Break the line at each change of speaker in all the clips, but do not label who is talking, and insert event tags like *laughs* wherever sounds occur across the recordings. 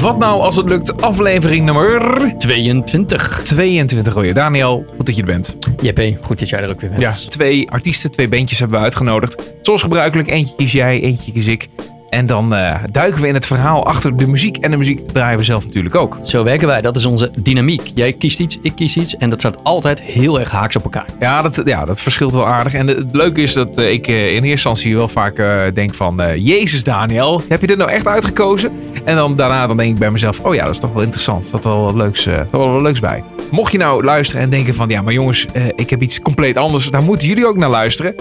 Wat nou als het lukt, aflevering nummer
22.
22 alweer. Daniel, goed dat je er bent.
JP, goed dat jij er ook weer bent.
Ja, twee artiesten, twee bandjes hebben we uitgenodigd. Zoals gebruikelijk, eentje kies jij, eentje kies ik. En dan eh, duiken we in het verhaal achter de muziek. En de muziek draaien we zelf natuurlijk ook.
Zo werken wij, dat is onze dynamiek. Jij kiest iets, ik kies iets en dat staat altijd heel erg haaks op elkaar.
Ja, dat, ja, dat verschilt wel aardig. En het leuke is dat eh, ik eh, in eerste instantie wel vaak denk van... Jezus Daniel, heb je dit nou echt uitgekozen? En dan daarna dan denk ik bij mezelf... Oh ja, dat is toch wel interessant. Er zat wel wat leuks, wel wat leuks bij. Mocht je nou luisteren en denken van... Ja, maar jongens, ik heb iets compleet anders. Daar moeten jullie ook naar luisteren.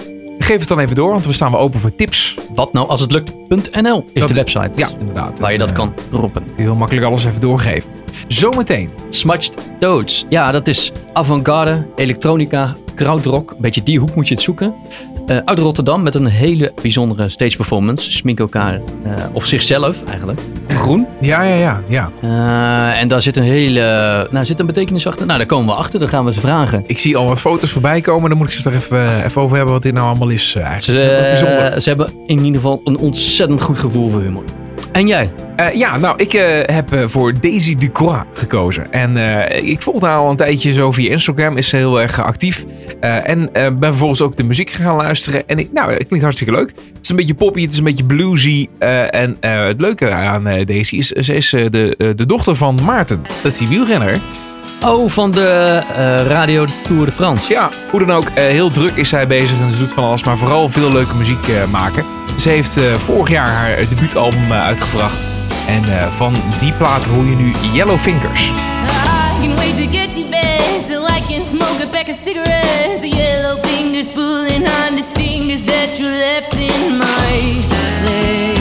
Geef het dan even door, want we staan wel open voor tips.
Wat nou als het lukt.nl is
Dat-
de website.
Ja, inderdaad.
Waar je dat
Eh,
kan roepen.
Heel makkelijk alles even doorgeven. Zometeen.
Smudged Toads. Ja, dat is avant-garde, elektronica, krautrock. Een beetje die hoek moet je het zoeken. Eh, uit Rotterdam met een hele bijzondere stage performance. Sminken elkaar, eh, of zichzelf eigenlijk, groen.
Ja, ja, ja. ja.
Eh, en daar zit een hele, nou zit een betekenis achter. Nou, daar komen we achter, dan gaan we ze vragen.
Ik zie al wat foto's voorbij komen. Dan moet ik ze toch even, even over hebben wat dit nou allemaal is.
Ze,
eigenlijk.
Eh, ze hebben in ieder geval een ontzettend goed gevoel voor humor. En jij?
Eh, ja, nou, ik eh, heb eh, voor Daisy Ducroix gekozen. En ik volg haar al een tijdje zo via Instagram. Is ze heel erg actief. En ben vervolgens ook de muziek gaan luisteren. En ik, nou, het klinkt hartstikke leuk. Het is een beetje poppy, het is een beetje bluesy. en het leuke aan Daisy is, ze is de, de dochter van Maarten. Dat is die wielrenner.
Oh, van de eh, Radio Tour de France.
Ja, hoe dan ook, eh, heel druk is zij bezig en ze doet van alles, maar vooral veel leuke muziek eh, maken. Ze heeft eh, vorig jaar haar debuutalbum eh, uitgebracht. En eh, van die plaat hoor je nu Yellow Fingers.
I can wait to get to bed till I can smoke a pack of cigarettes. Yellow fingers pulling on the stingers that you left in my flesh.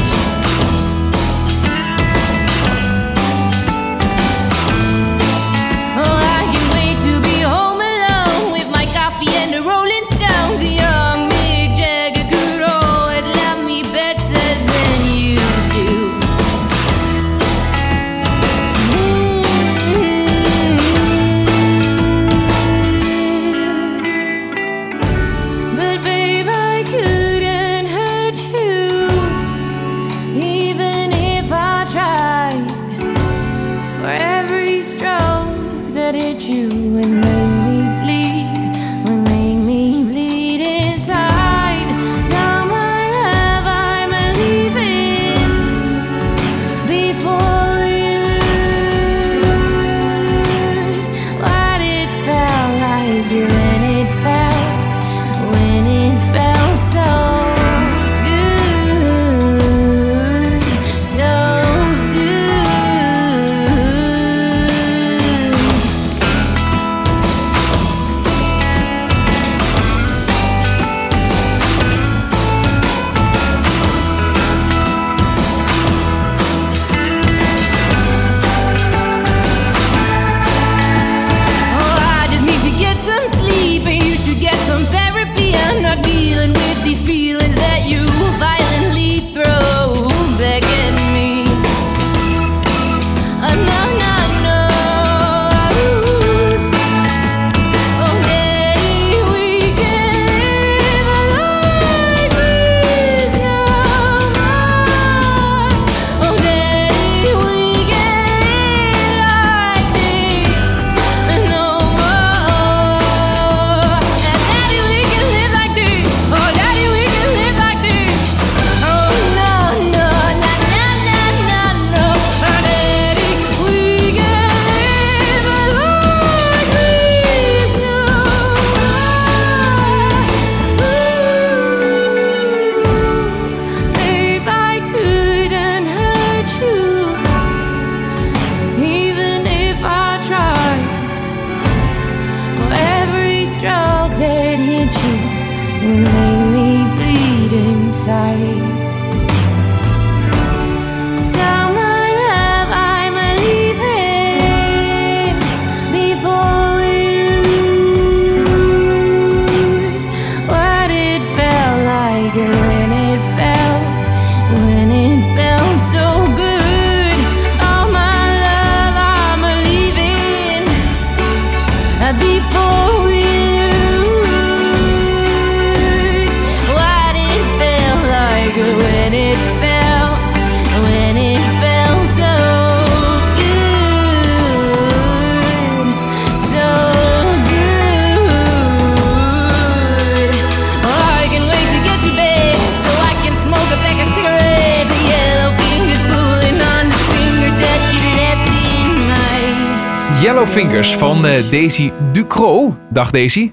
Yellow Fingers van eh, Daisy Ducro. Dag Daisy.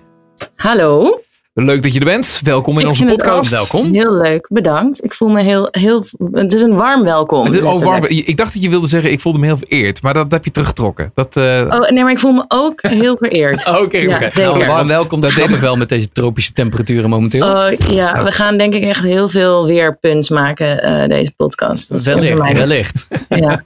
Hallo.
Leuk dat je er bent. Welkom in
Ik
onze
vind het
podcast.
ook
Welkom.
Heel leuk, bedankt. Ik voel me heel, heel. Het is een warm welkom.
Het is, oh, warm. Ik dacht dat je wilde zeggen, ik voelde me heel vereerd. Maar dat heb je teruggetrokken. Dat, eh,
Oh, nee, maar ik voel me ook *laughs* heel vereerd.
Oké, oké.
Ja,
Nou.
Nou, warm welkom. Dat deed ik wel met deze tropische temperaturen momenteel.
Oh ja, we gaan denk ik echt heel veel weerpunts maken, eh, deze podcast. Dat
wellicht, wellicht. *laughs*
Ja. *laughs*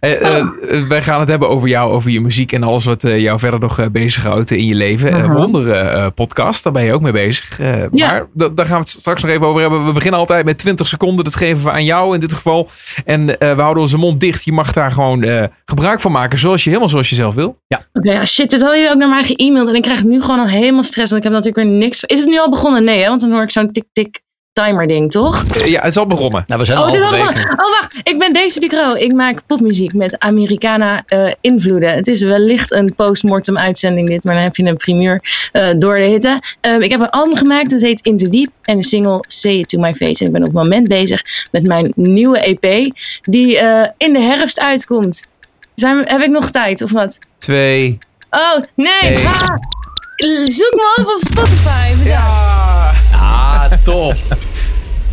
Eh, wij gaan het hebben over jou, over je muziek en alles wat eh, jou verder nog eh, bezighoudt in je leven. Eh
Mhm.
Wondere eh, podcast, daar ben je ook mee bezig. Eh,
Ja.
Maar da- daar gaan we het straks nog even over hebben. We beginnen altijd met 20 seconden. Dat geven we aan jou in dit geval. En eh, we houden onze mond dicht. Je mag daar gewoon eh, gebruik van maken, zoals je helemaal zoals je zelf wil.
Oké, ja, shit, dit hadden jullie ook naar mij ge-mailed en ik krijg nu gewoon al helemaal stress, want ik heb natuurlijk weer niks. Is het nu al begonnen? Nee, hè? want dan hoor ik zo'n tik-tik timer ding, toch?
Eh, ja, het is al begonnen.
Nou, we zijn
Oh,
al
het is al
halverwege.
begonnen. Oh, wacht. Ik ben Daisy Ducro. Ik maak popmuziek met Americana eh, invloeden. Het is wellicht een postmortem uitzending dit, maar dan heb je een primeur eh, door de hitte. Ehm, ik heb een album gemaakt, dat heet Into Deep. En de single Say It To My Face. En ik ben op het moment bezig met mijn nieuwe EP, die eh, in de herfst uitkomt. Zijn we, heb ik nog tijd, of wat?
Twee.
Oh, nee.
Hey.
Ah, zoek me op op Spotify. Bedankt.
Ja.
Ah, top. *laughs*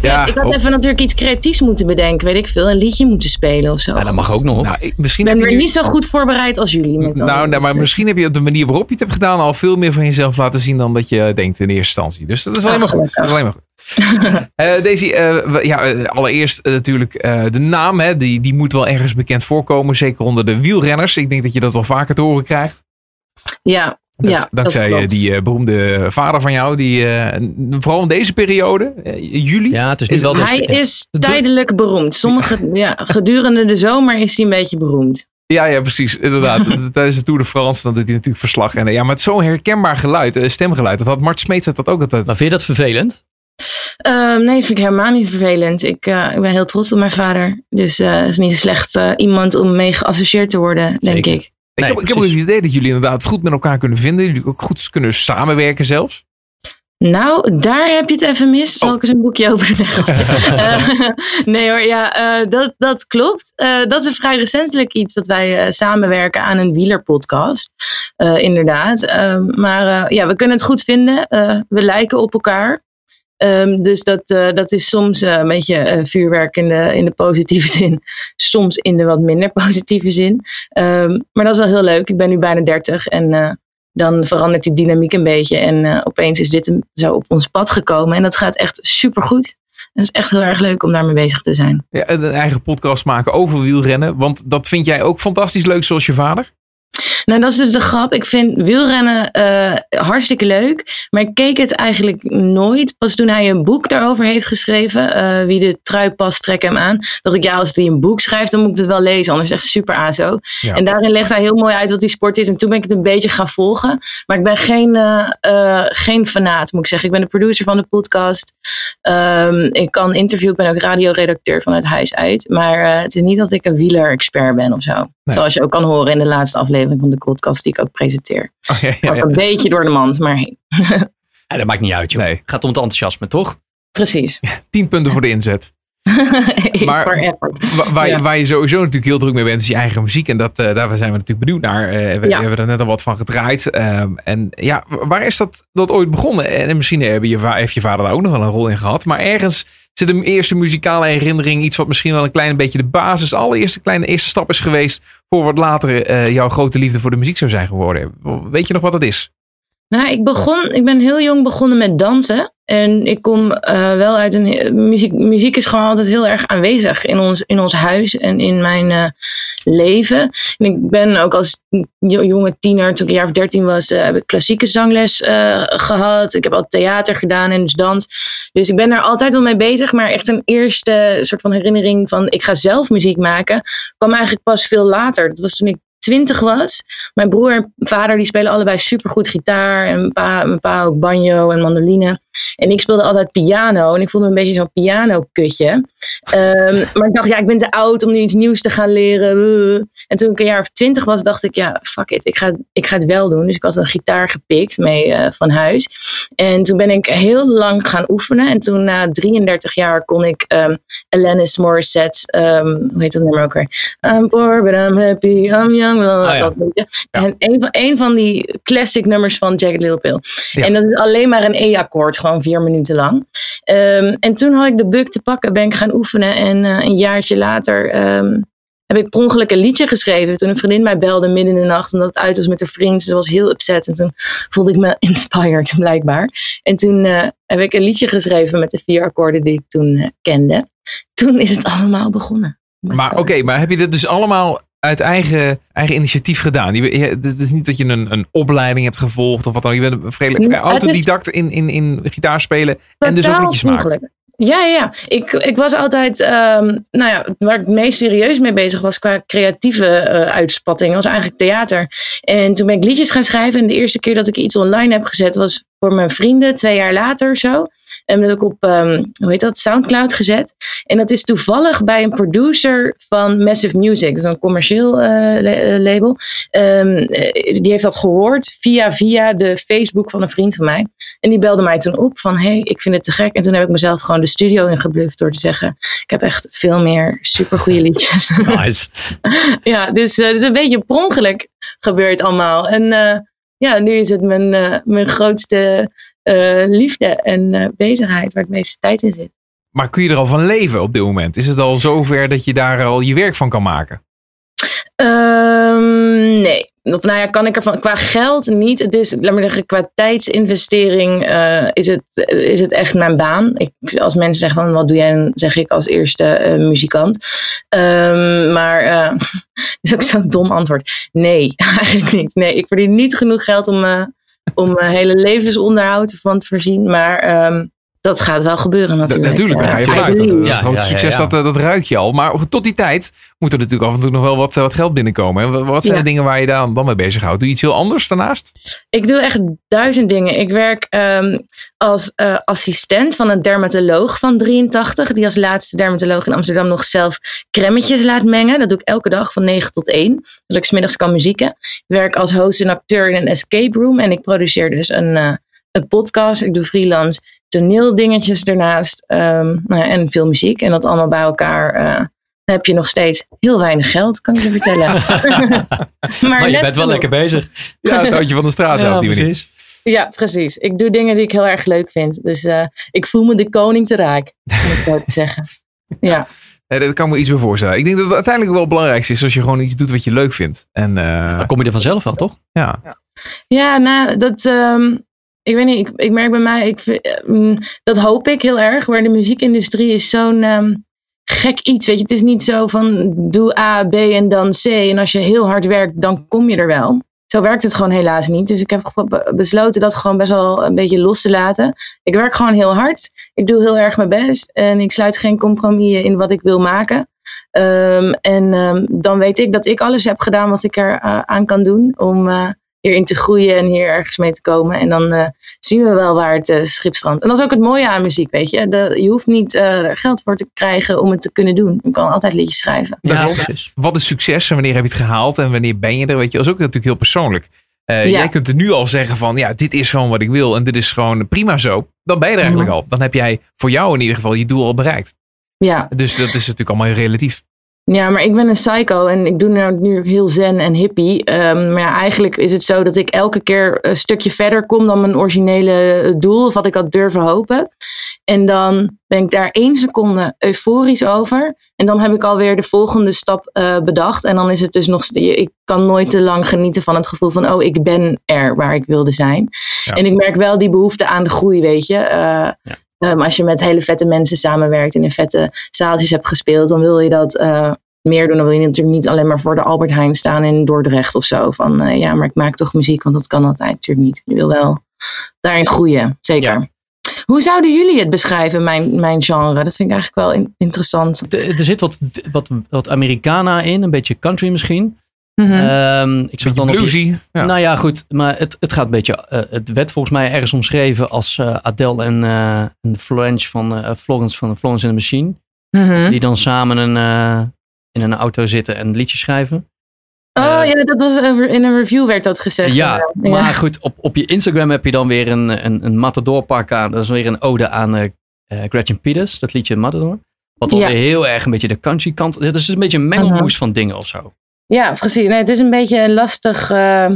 Ja,
ik had even natuurlijk iets creatiefs moeten bedenken, weet ik veel. Een liedje moeten spelen of zo.
Nou, dat mag ook nog.
nou, ik- misschien
Ik ben
heb je
weer
nu-
niet zo goed voorbereid als jullie. Met
Nou,
alle-
nou, maar misschien heb je op de manier waarop je het hebt gedaan al veel meer van jezelf laten zien dan dat je denkt in eerste instantie. Dus dat is alleen maar goed. Dat is alleen maar goed. Eh Daisy, eh, we- ja, eh, allereerst natuurlijk eh, de naam. Hè, die, die moet wel ergens bekend voorkomen. Zeker onder de wielrenners. Ik denk dat je dat wel vaker te horen krijgt.
Ja,
Dat-
ja,
dankzij
dat
eh, die eh, beroemde vader van jou. Die, eh, vooral in deze periode, eh, juli.
Ja, het is nu
Is
wel...
het-
dus-
Hij is tijdelijk beroemd. Sommige, ja, gedurende de zomer is hij een beetje beroemd.
Ja, ja, precies. Inderdaad. *laughs* Tijdens de Tour de France dan doet hij natuurlijk verslag. En eh, ja, met zo'n herkenbaar geluid, eh, stemgeluid. Dat had Mart Smeets had dat ook altijd.
Maar vind je dat vervelend?
Ehm, nee, dat vind ik helemaal niet vervelend. Ik, eh, ik ben heel trots op mijn vader. Dus eh het is niet slecht eh, iemand om mee geassocieerd te worden, denk
Zeker.
ik.
Ik,
Nee,
heb, ik heb ook het idee dat jullie inderdaad goed met elkaar kunnen vinden. Jullie ook goed kunnen samenwerken zelfs.
Nou, daar heb je het even mis. Zal
Oh.
ik eens een boekje openen? *laughs* Eh, *laughs* nee hoor, ja, eh, dat, dat klopt. Eh, dat is een vrij recentelijk iets dat wij eh, samenwerken aan een wielerpodcast. Eh, inderdaad. Maar eh, ja, we kunnen het goed vinden. Eh, we lijken op elkaar. Ehm, dus dat, eh, dat is soms eh, een beetje eh, vuurwerk in de, in de positieve *laughs* zin. Soms in de wat minder positieve zin. Ehm, maar dat is wel heel leuk. Ik ben nu bijna 30 en dan verandert die dynamiek een beetje. En opeens is dit zo op ons pad gekomen. En dat gaat echt supergoed. En het is echt heel erg leuk om daarmee bezig te zijn.
Ja, een eigen podcast maken over wielrennen. Want dat vind jij ook fantastisch leuk zoals je vader.
Nou, dat is dus de grap. Ik vind wielrennen eh, hartstikke leuk. Maar ik keek het eigenlijk nooit. Pas toen hij een boek daarover heeft geschreven. eh, wie de trui past, trek hem aan. Dat ik, ja, als hij een boek schrijft, dan moet ik het wel lezen. Anders echt super azo.
Ja.
En daarin legt hij heel mooi uit wat die sport is. En toen ben ik het een beetje gaan volgen. Maar ik ben geen, eh, geen fanaat, moet ik zeggen. Ik ben de producer van de podcast. Ehm, ik kan interviewen. Ik ben ook radioredacteur van het huis uit. Maar het is niet dat ik een wieler-expert ben of zo. Zoals je ook kan horen in de laatste aflevering van de podcast die ik ook presenteer. *laughs*
Oh, ja, ja,
Gaat
ja.
een beetje door de mand, maar hey, *laughs*
Ja, dat maakt niet uit, joh.
Nee.
Gaat om het enthousiasme, toch?
precies. *laughs*
Tien punten voor de inzet. *laughs* Maar- Waar,
Ja.
waar je sowieso natuurlijk heel druk mee bent, is je eigen muziek. En dat, eh, daar zijn we natuurlijk benieuwd naar. Eh, we,
Ja.
hebben er net al wat van gedraaid. Ehm, en ja, waar is dat, dat ooit begonnen? En misschien hebben je, heeft je vader daar ook nog wel een rol in gehad. Maar ergens zit een eerste muzikale herinnering. Iets wat misschien wel een klein beetje de basis, allereerste kleine eerste stap is geweest. Voor wat later eh, jouw grote liefde voor de muziek zou zijn geworden. Weet je nog wat dat is?
Nou, ik begon, ik ben heel jong begonnen met dansen. En ik kom eh, wel uit een. Muziek, muziek is gewoon altijd heel erg aanwezig in ons, in ons huis en in mijn eh, leven. En ik ben ook als jo- jonge tiener, toen ik een jaar of dertien was, eh, heb ik klassieke zangles eh, gehad. Ik heb al theater gedaan en dus dans. Dus ik ben daar altijd wel mee bezig. Maar echt een eerste soort van herinnering van ik ga zelf muziek maken, kwam eigenlijk pas veel later. Dat was toen ik twintig was. Mijn broer en vader die spelen allebei supergoed gitaar. En pa, mijn pa ook banjo en mandoline. En ik speelde altijd piano en ik voelde me een beetje zo'n piano-kutje. Ehm, maar ik dacht, ja, ik ben te oud om nu iets nieuws te gaan leren. Uh. En toen ik een jaar of twintig was, dacht ik, ja, fuck it, ik ga, ik ga het wel doen. Dus ik had een gitaar gepikt mee eh, van huis. En toen ben ik heel lang gaan oefenen. En toen na 33 jaar kon ik um, Alanis Morissette, um, hoe heet dat nummer ook weer? I'm poor, but I'm happy, I'm young.
Ja.
En een van, een van die classic nummers van Jagged Little Pill.
Ja.
En dat is alleen maar een E-akkoord, gewoon vier minuten lang. Ehm, en toen had ik de bug te pakken, ben ik gaan oefenen. En eh, een jaartje later ehm, heb ik per ongeluk een liedje geschreven. Toen een vriendin mij belde midden in de nacht, omdat het uit was met een vriend. Ze was heel upset en toen voelde ik me *laughs* inspired, blijkbaar. En toen eh, heb ik een liedje geschreven met de vier akkoorden die ik toen eh, kende. Toen is het allemaal begonnen.
Maar oké, maar heb je dit dus allemaal uit eigen, eigen initiatief gedaan? Het is niet dat je een, een opleiding hebt gevolgd of wat dan ook. Je bent een vrij
is-
autodidact in, in, in gitaar spelen en dus ook liedjes maken.
Ja, ja, ja. Ik, ik was altijd, ehm, nou ja, waar ik het meest serieus mee bezig was qua creatieve eh, uitspatting, was eigenlijk theater. En toen ben ik liedjes gaan schrijven. En de eerste keer dat ik iets online heb gezet was voor mijn vrienden, twee jaar later zo. En dat heb ik op, ehm, hoe heet dat, Soundcloud gezet. En dat is toevallig bij een producer van Massive Music, dat is een commercieel eh, eh, label. Ehm, eh, die heeft dat gehoord via, via de Facebook van een vriend van mij. En die belde mij toen op van, hey, ik vind het te gek. En toen heb ik mezelf gewoon de studio ingebluft door te zeggen, ik heb echt veel meer supergoeie liedjes. *laughs*
Nice. *laughs*
ja, dus het is een beetje per ongeluk gebeurd allemaal. En ja, nu is het mijn, mijn grootste liefde en eh, bezigheid waar het meeste tijd in zit.
Maar kun je er al van leven op dit moment? Is het al zover dat je daar al je werk van kan maken?
Ehm, nee. Of nou ja, kan ik ervan qua geld niet. Het is, laat maar zeggen, qua tijdsinvestering eh, is, het, is het echt mijn baan. Ik, als mensen zeggen van wat doe jij, dan zeg ik als eerste eh, muzikant. Ehm, maar eh dat *laughs* is ook zo'n dom antwoord. Nee, *laughs* eigenlijk niet. Nee, ik verdien niet genoeg geld om, eh, om mijn hele levensonderhoud van te voorzien. Maar ehm, dat gaat wel gebeuren
Dat-
natuurlijk.
natuurlijk, daar ga je vanuit. Dat, dat.
Ja,
grote
ja, ja,
succes,
ja.
Dat, eh, dat ruik je al. Maar tot die tijd moet er natuurlijk af en toe nog wel wat, eh, wat geld binnenkomen. En wat- zijn
Ja.
de dingen waar je dan, dan mee bezighoudt? Doe je iets heel anders daarnaast?
Ik doe echt duizend dingen. Ik werk ehm, als eh, assistent van een dermatoloog van 83. Die als laatste dermatoloog in Amsterdam nog zelf cremmetjes laat mengen. Dat doe ik elke dag van 9 tot 1. Zodat ik smiddags kan muzieken. Ik werk als host en acteur in een escape room. En ik produceer dus een, eh, een podcast. Ik doe freelance toneeldingetjes ernaast. ehm, nou ja, en veel muziek. En dat allemaal bij elkaar... eh, heb je nog steeds heel weinig geld, kan ik je vertellen. *laughs* *laughs* maar
Maar je bent wel
genoeg.
lekker bezig.
Ja, het houtje van de straat
Ja,
op die manier.
precies.
Ja, precies. Ik doe dingen die ik heel erg leuk vind. Dus eh, ik voel me de koning te raak, om het zo te *laughs* zeggen. Ja,
Nee, dat kan ik me iets bij voorstellen. Ik denk dat het uiteindelijk wel het belangrijkste is als je gewoon iets doet wat je leuk vindt. En eh,
Dan kom je er vanzelf wel, toch?
ja,
ja nou, dat... ehm, ik weet niet, ik, ik merk bij mij... Ik, mm, dat hoop ik heel erg. Maar de muziekindustrie is zo'n ehm, gek iets. Weet je, het is niet zo van doe A, B en dan C. En als je heel hard werkt, dan kom je er wel. Zo werkt het gewoon helaas niet. Dus ik heb besloten dat gewoon best wel een beetje los te laten. Ik werk gewoon heel hard. Ik doe heel erg mijn best. En ik sluit geen compromis in wat ik wil maken. Ehm, en ehm, dan weet ik dat ik alles heb gedaan wat ik er eh, aan kan doen. Om eh, hierin te groeien en hier ergens mee te komen. En dan eh, zien we wel waar het eh, schip strandt. En dat is ook het mooie aan muziek, weet je. De, je hoeft niet eh, er geld voor te krijgen om het te kunnen doen. Je kan altijd liedjes schrijven.
Ja,
wat is succes en wanneer heb je het gehaald en wanneer ben je er? Weet je, dat is ook natuurlijk heel persoonlijk. Eh,
Ja.
Jij kunt er nu al zeggen van, ja, dit is gewoon wat ik wil en dit is gewoon prima zo. Dan ben je er eigenlijk
Mhm.
al. Dan heb jij voor jou in ieder geval je doel al bereikt.
Ja.
Dus dat is natuurlijk allemaal heel relatief.
Ja, maar ik ben een psycho en ik doe nou nu heel zen en hippie. Ehm, maar ja, eigenlijk is het zo dat ik elke keer een stukje verder kom dan mijn originele doel, of wat ik had durven hopen. En dan ben ik daar één seconde euforisch over. En dan heb ik alweer de volgende stap eh, bedacht. En dan is het dus nog, ik kan nooit te lang genieten van het gevoel van, oh, ik ben er waar ik wilde zijn.
Ja.
En ik merk wel die behoefte aan de groei, weet je. Eh, ehm, als je met hele vette mensen samenwerkt en in vette zaaltjes hebt gespeeld, dan wil je dat eh, meer doen. Dan wil je natuurlijk niet alleen maar voor de Albert Heijn staan in Dordrecht of zo. Van eh, ja, maar ik maak toch muziek, want dat kan altijd natuurlijk niet. Je wil wel daarin groeien, zeker.
Ja.
Hoe zouden jullie het beschrijven, mijn, mijn genre? Dat vind ik eigenlijk wel in- interessant.
Er, er zit wat, wat, wat Americana in, een beetje country misschien. Ehm, ik zag dan op je.
Ja.
Nou ja, goed. Maar het, het gaat een beetje. eh, het werd volgens mij ergens omschreven als eh, Adele en, eh en Florence van eh, Florence van Florence and the Machine.
Mhm.
Die dan samen een, eh, in een auto zitten en liedjes schrijven.
Oh ja, dat was in een review werd dat gezegd.
Ja, maar goed, op, op je Instagram heb je dan weer een, een, een Matador-pak aan. Dat is weer een ode aan eh, eh, Gretchen Peters, dat liedje Matador. Wat dan
Ja.
weer heel erg een beetje de country kant. Het is een beetje een mengelmoes van dingen of zo.
Ja, precies. Nee, het is een beetje een lastig eh,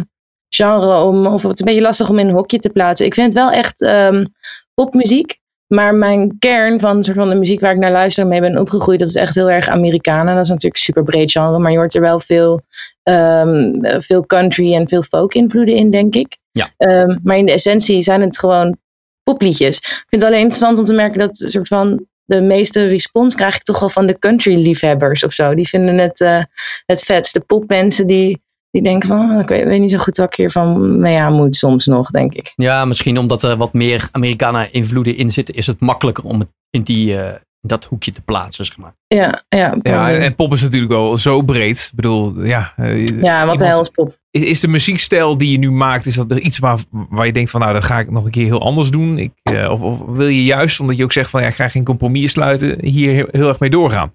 genre om, of het is een beetje lastig om in een hokje te plaatsen. Ik vind het wel echt ehm, popmuziek. Maar mijn kern van, soort van de muziek waar ik naar luister mee ben opgegroeid, dat is echt heel erg Americana. Dat is natuurlijk een super breed genre, maar je hoort er wel veel, ehm, veel country en veel folk invloeden in, denk ik.
Ja.
Ehm, maar in de essentie zijn het gewoon popliedjes. Ik vind het alleen interessant om te merken dat soort van de meeste respons krijg ik toch wel van de country liefhebbers of zo. Die vinden het eh, het vetst. De popmensen die, die denken van, oh, ik weet, weet niet zo goed wat ik hiervan mee aan moet soms nog, denk ik.
Ja, misschien omdat er wat meer Americana-invloeden in zitten, is het makkelijker om het in die, eh, dat hoekje te plaatsen, zeg maar.
Ja, ja,
Ja, en, pop is natuurlijk wel zo breed. Ik bedoel, ja. eh,
ja wat de
iemand-
hel is pop.
Is, de muziekstijl die je nu maakt, is dat er iets waar, waar je denkt van, nou, dat ga ik nog een keer heel anders doen? Ik, eh, of, wil je juist, omdat je ook zegt van, ja, ik ga geen compromis sluiten, hier heel, erg mee doorgaan?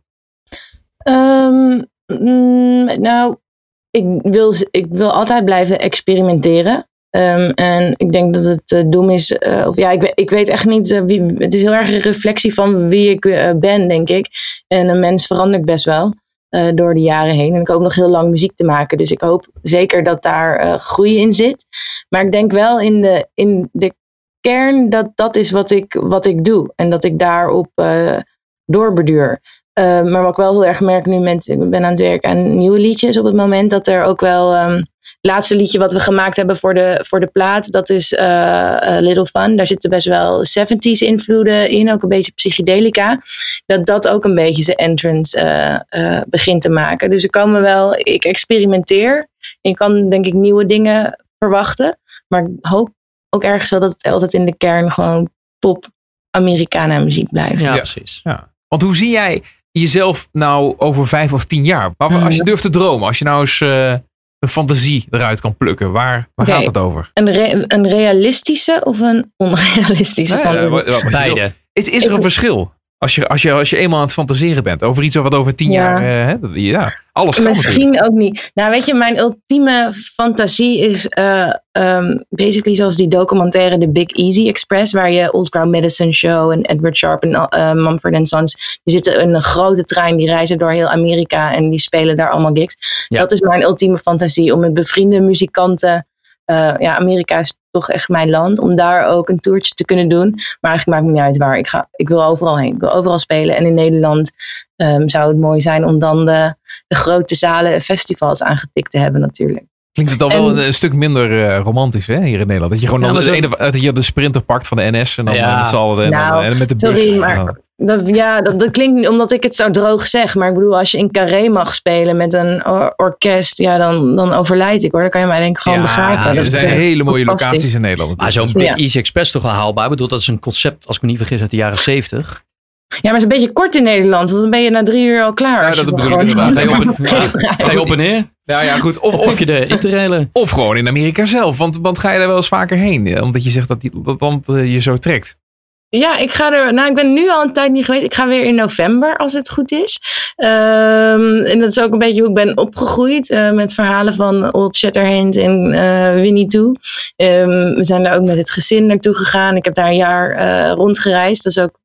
Ehm, mm, nou, ik wil, ik wil altijd blijven experimenteren. Ehm, en ik denk dat het dom is, eh, of ja, ik, weet- ik weet echt niet wie. Het is heel erg een reflectie van wie ik ben, denk ik. En een mens verandert best wel eh, door de jaren heen. En ik hoop nog heel lang muziek te maken. Dus ik hoop zeker dat daar eh, groei in zit. Maar ik denk wel in de, in de kern dat dat is wat ik, wat ik doe. En dat ik daarop eh doorbeduur. Uh, maar wat ik wel heel erg merk nu met, ik ben aan het werken aan nieuwe liedjes op het moment, dat er ook wel, um, het laatste liedje wat we gemaakt hebben voor de, voor de plaat, dat is uh, uh, Little Fun. Daar zitten best wel 70s invloeden in, ook een beetje psychedelica. Dat dat ook een beetje zijn entrance uh, begint te maken. Dus er komen wel, ik experimenteer. Ik kan denk ik nieuwe dingen verwachten, maar ik hoop ook ergens wel dat het altijd in de kern gewoon pop Americana muziek blijft.
Ja, ja. precies.
Ja. Want hoe zie jij jezelf nou over vijf of tien jaar? Als je durft te dromen, als je nou eens een fantasie eruit kan plukken, waar, waar okay. gaat het over?
Een, re een realistische of een onrealistische
nee,
fantasie?
Wat, wat
Beide.
Is, is er een verschil? Als je, als, je, als je eenmaal aan het fantaseren bent over iets wat over tien
Ja.
jaar. Hè, dat, ja, alles kan natuurlijk.
Misschien ook niet. Nou, weet je, mijn ultieme fantasie is uh, um, basically zoals die documentaire The Big Easy Express, waar je Old Crown Medicine Show en Edward Sharp en uh, Mumford Sons, die zitten in een grote trein, die reizen door heel Amerika en die spelen daar allemaal gigs.
Ja.
Dat is mijn ultieme fantasie, om met bevriende muzikanten, uh, ja, Amerika is toch echt mijn land, om daar ook een toertje te kunnen doen. Maar eigenlijk maakt het me niet uit waar. Ik, ga, ik wil overal heen. Ik wil overal spelen. En in Nederland um, zou het mooi zijn om dan de, de grote zalen festivals aangetikt te hebben natuurlijk.
Klinkt het dan en, wel een, een, stuk minder uh, romantisch hè, hier in Nederland? Dat je gewoon
Ja,
dan
maar
de, ene, dat je de sprinter pakt van de NS en dan
Ja.
met
Nou,
en met de bus.
Sorry, maar
dan-
dat, ja, dat, dat klinkt niet omdat ik het zo droog zeg. Maar ik bedoel, als je in Carré mag spelen met een or- orkest, ja, dan, dan overlijd ik hoor. Dan kan je mij denk ik gewoon
ja,
begraven.
er zijn hele mooie locaties in Nederland.
Maar zo'n Easy Express toch wel haalbaar. Ik bedoel, dat is een concept, als ik me niet vergis, uit de jaren 70.
Ja, maar het is een beetje kort in Nederland. Want dan ben je na drie uur al klaar.
Ja, dat bedoel ik inderdaad. *laughs* *laughs*
Ga je op en, op en neer?
Nou ja, goed. Of,
Of
of,
je de interrailen?
of gewoon in Amerika zelf. Want, want ga je daar wel eens vaker heen? Omdat je zegt dat die, dat land eh, je zo trekt.
Ja, ik ga er. Nou, ik ben nu al een tijd niet geweest. Ik ga weer in november, als het goed is. Ehm, en dat is ook een beetje hoe ik ben opgegroeid. eh, met verhalen van Old Shatterhand en eh, Winnie Toe. Ehm, we zijn daar ook met het gezin naartoe gegaan. Ik heb daar een jaar eh, rondgereisd. Dat is ook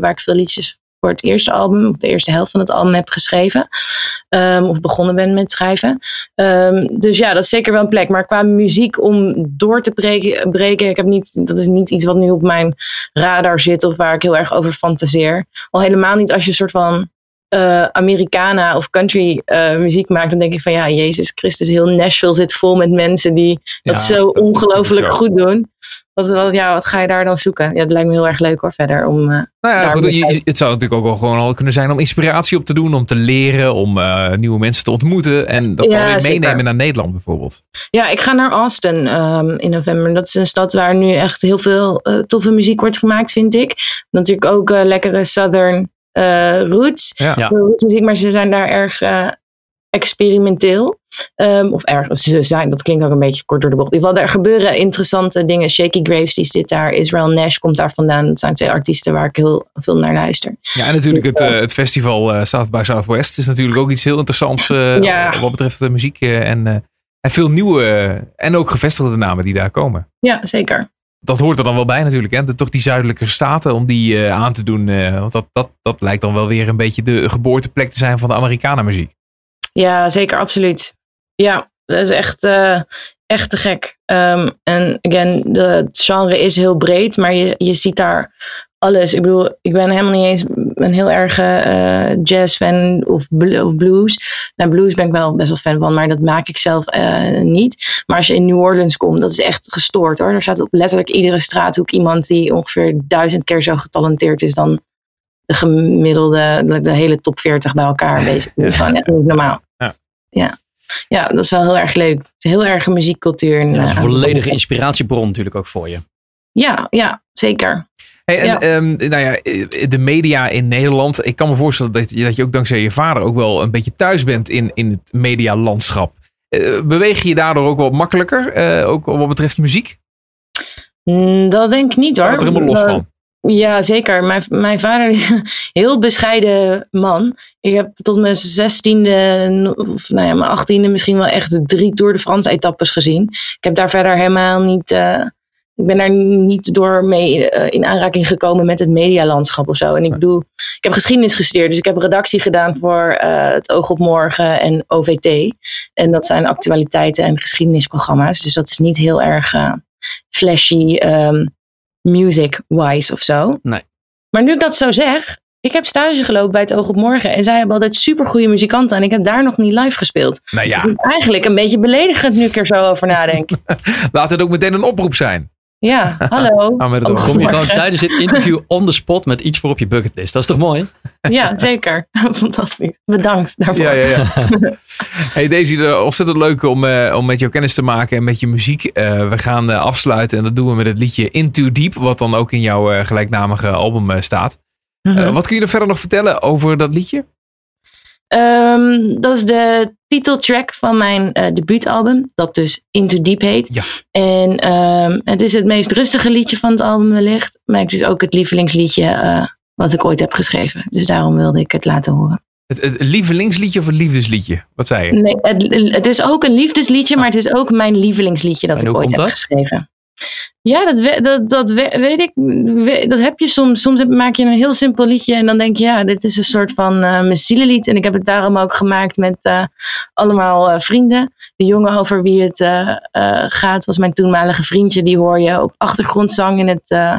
waar ik veel liedjes voor het eerste album, of de eerste helft van het album heb geschreven. Ehm, of begonnen ben met schrijven. Ehm, dus ja, dat is zeker wel een plek. Maar qua muziek om door te breken, breken ik heb niet, dat is niet iets wat nu op mijn radar zit of waar ik heel erg over fantaseer. Al helemaal niet als je een soort van eh, Americana of country eh, muziek maakt, dan denk ik van ja, Jezus Christus, heel Nashville zit vol met mensen die dat
Ja,
zo
dat
ongelooflijk goed doen. Wat, wat, ja, wat ga je daar dan zoeken? Ja, het lijkt me heel erg leuk hoor, verder. Om, eh,
Nou ja, goed, je- het zou natuurlijk ook wel gewoon al kunnen zijn om inspiratie op te doen, om te leren, om nieuwe mensen te ontmoeten en dat
Ja,
dan weer
zeker.
meenemen naar Nederland bijvoorbeeld.
Ja, ik ga naar Austin ehm, in november. Dat is een stad waar nu echt heel veel toffe muziek wordt gemaakt, vind ik. Natuurlijk ook lekkere Southern roots.
Ja.
Ja.
Roots muziek, maar ze zijn daar erg eh, experimenteel. Ehm, of ergens ze zijn, dat klinkt ook een beetje kort door de bocht. In ieder geval, er gebeuren interessante dingen. Shaky Graves die zit daar, Israel Nash komt daar vandaan. Dat zijn twee artiesten waar ik heel veel naar luister.
Ja, en natuurlijk het, eh, het festival eh, South by Southwest is natuurlijk ook iets heel interessants eh, *laughs*
Ja.
wat betreft de muziek eh, en, eh, en veel nieuwe eh, en ook gevestigde namen die daar komen.
Ja, zeker.
Dat hoort er dan wel bij natuurlijk, hè? Toch die zuidelijke staten om die eh, aan te doen. eh, want dat, dat, dat lijkt dan wel weer een beetje de geboorteplek te zijn van de Amerikanenmuziek.
Ja, zeker, absoluut. Ja, dat is echt, eh, echt te gek. Ehm, en again, het genre is heel breed, maar je, je ziet daar alles. Ik bedoel, ik ben helemaal niet eens een heel erg eh jazz-fan of, bl- of blues. Nou, blues ben ik wel best wel fan van, maar dat maak ik zelf eh, niet. Maar als je in New Orleans komt, dat is echt gestoord hoor. Er staat op letterlijk iedere straathoek iemand die ongeveer duizend keer zo getalenteerd is dan de gemiddelde, de, de hele top 40 bij elkaar. Bezig. *laughs* Gewoon echt niet normaal.
Ja.
ja. Ja, dat is wel heel erg leuk. Heel erg een muziekcultuur. en,
Dat is een
eh,
volledige inspiratiebron natuurlijk ook voor je.
Ja, ja, zeker.
Hey, en,
Ja.
ehm, nou ja, de media in Nederland. Ik kan me voorstellen dat je, dat je ook dankzij je vader ook wel een beetje thuis bent in, in het medialandschap. Eh, beweeg je je daardoor ook wat makkelijker, eh, ook wat betreft muziek?
Mm, Dat denk ik niet hoor.
Staat er helemaal los
Eh,
van?
Ja, zeker. Mijn, mijn vader is een heel bescheiden man. Ik heb tot mijn zestiende, of nou ja, mijn achttiende misschien wel echt drie Tour de France etappes gezien. Ik heb daar verder helemaal niet, eh, ik ben daar niet door mee eh, in aanraking gekomen met het medialandschap of zo. En ik bedoel, ik heb geschiedenis gestudeerd, dus ik heb redactie gedaan voor eh, het Oog op Morgen en OVT. En dat zijn actualiteiten en geschiedenisprogramma's. Dus dat is niet heel erg eh, flashy. ehm, music-wise of zo.
Nee.
Maar nu ik dat zo zeg, ik heb stage gelopen bij het Oog op Morgen. En zij hebben altijd supergoeie muzikanten. En ik heb daar nog niet live gespeeld.
Nou ja,
Dus eigenlijk een beetje beledigend nu ik er zo over nadenk. *laughs*
laat het ook meteen een oproep zijn.
Ja, hallo. *laughs*
Het
Oh.
Kom je gewoon tijdens dit interview on the spot met iets voor op je bucketlist. Dat is toch mooi?
Ja, zeker. *laughs* Fantastisch. Bedankt daarvoor.
Ja, ja, ja. *laughs* hey Daisy, ontzettend leuk om, eh, om met jou kennis te maken en met je muziek. Eh, we gaan eh, afsluiten en dat doen we met het liedje Into Deep, wat dan ook in jouw eh, gelijknamige album eh, staat.
Mhm.
Wat kun je er verder nog vertellen over dat liedje?
Ehm, dat is de titeltrack van mijn eh, debuutalbum, dat dus Into Deep heet.
Ja.
En ehm, het is het meest rustige liedje van het album wellicht, maar het is ook het lievelingsliedje eh, wat ik ooit heb geschreven. Dus daarom wilde ik het laten horen.
Het, het lievelingsliedje of een liefdesliedje? Wat zei je?
Nee, het, het is ook een liefdesliedje, maar het is ook mijn lievelingsliedje dat ik ooit heb
dat?
geschreven. Ja, dat, we- dat, dat we- weet ik. we- Dat heb je soms. Soms maak je een heel simpel liedje en dan denk je, ja, dit is een soort van eh mijn zielelied. En ik heb het daarom ook gemaakt met eh, allemaal eh, vrienden. De jongen over wie het eh, eh, gaat was mijn toenmalige vriendje. Die hoor je op achtergrondzang in het, eh,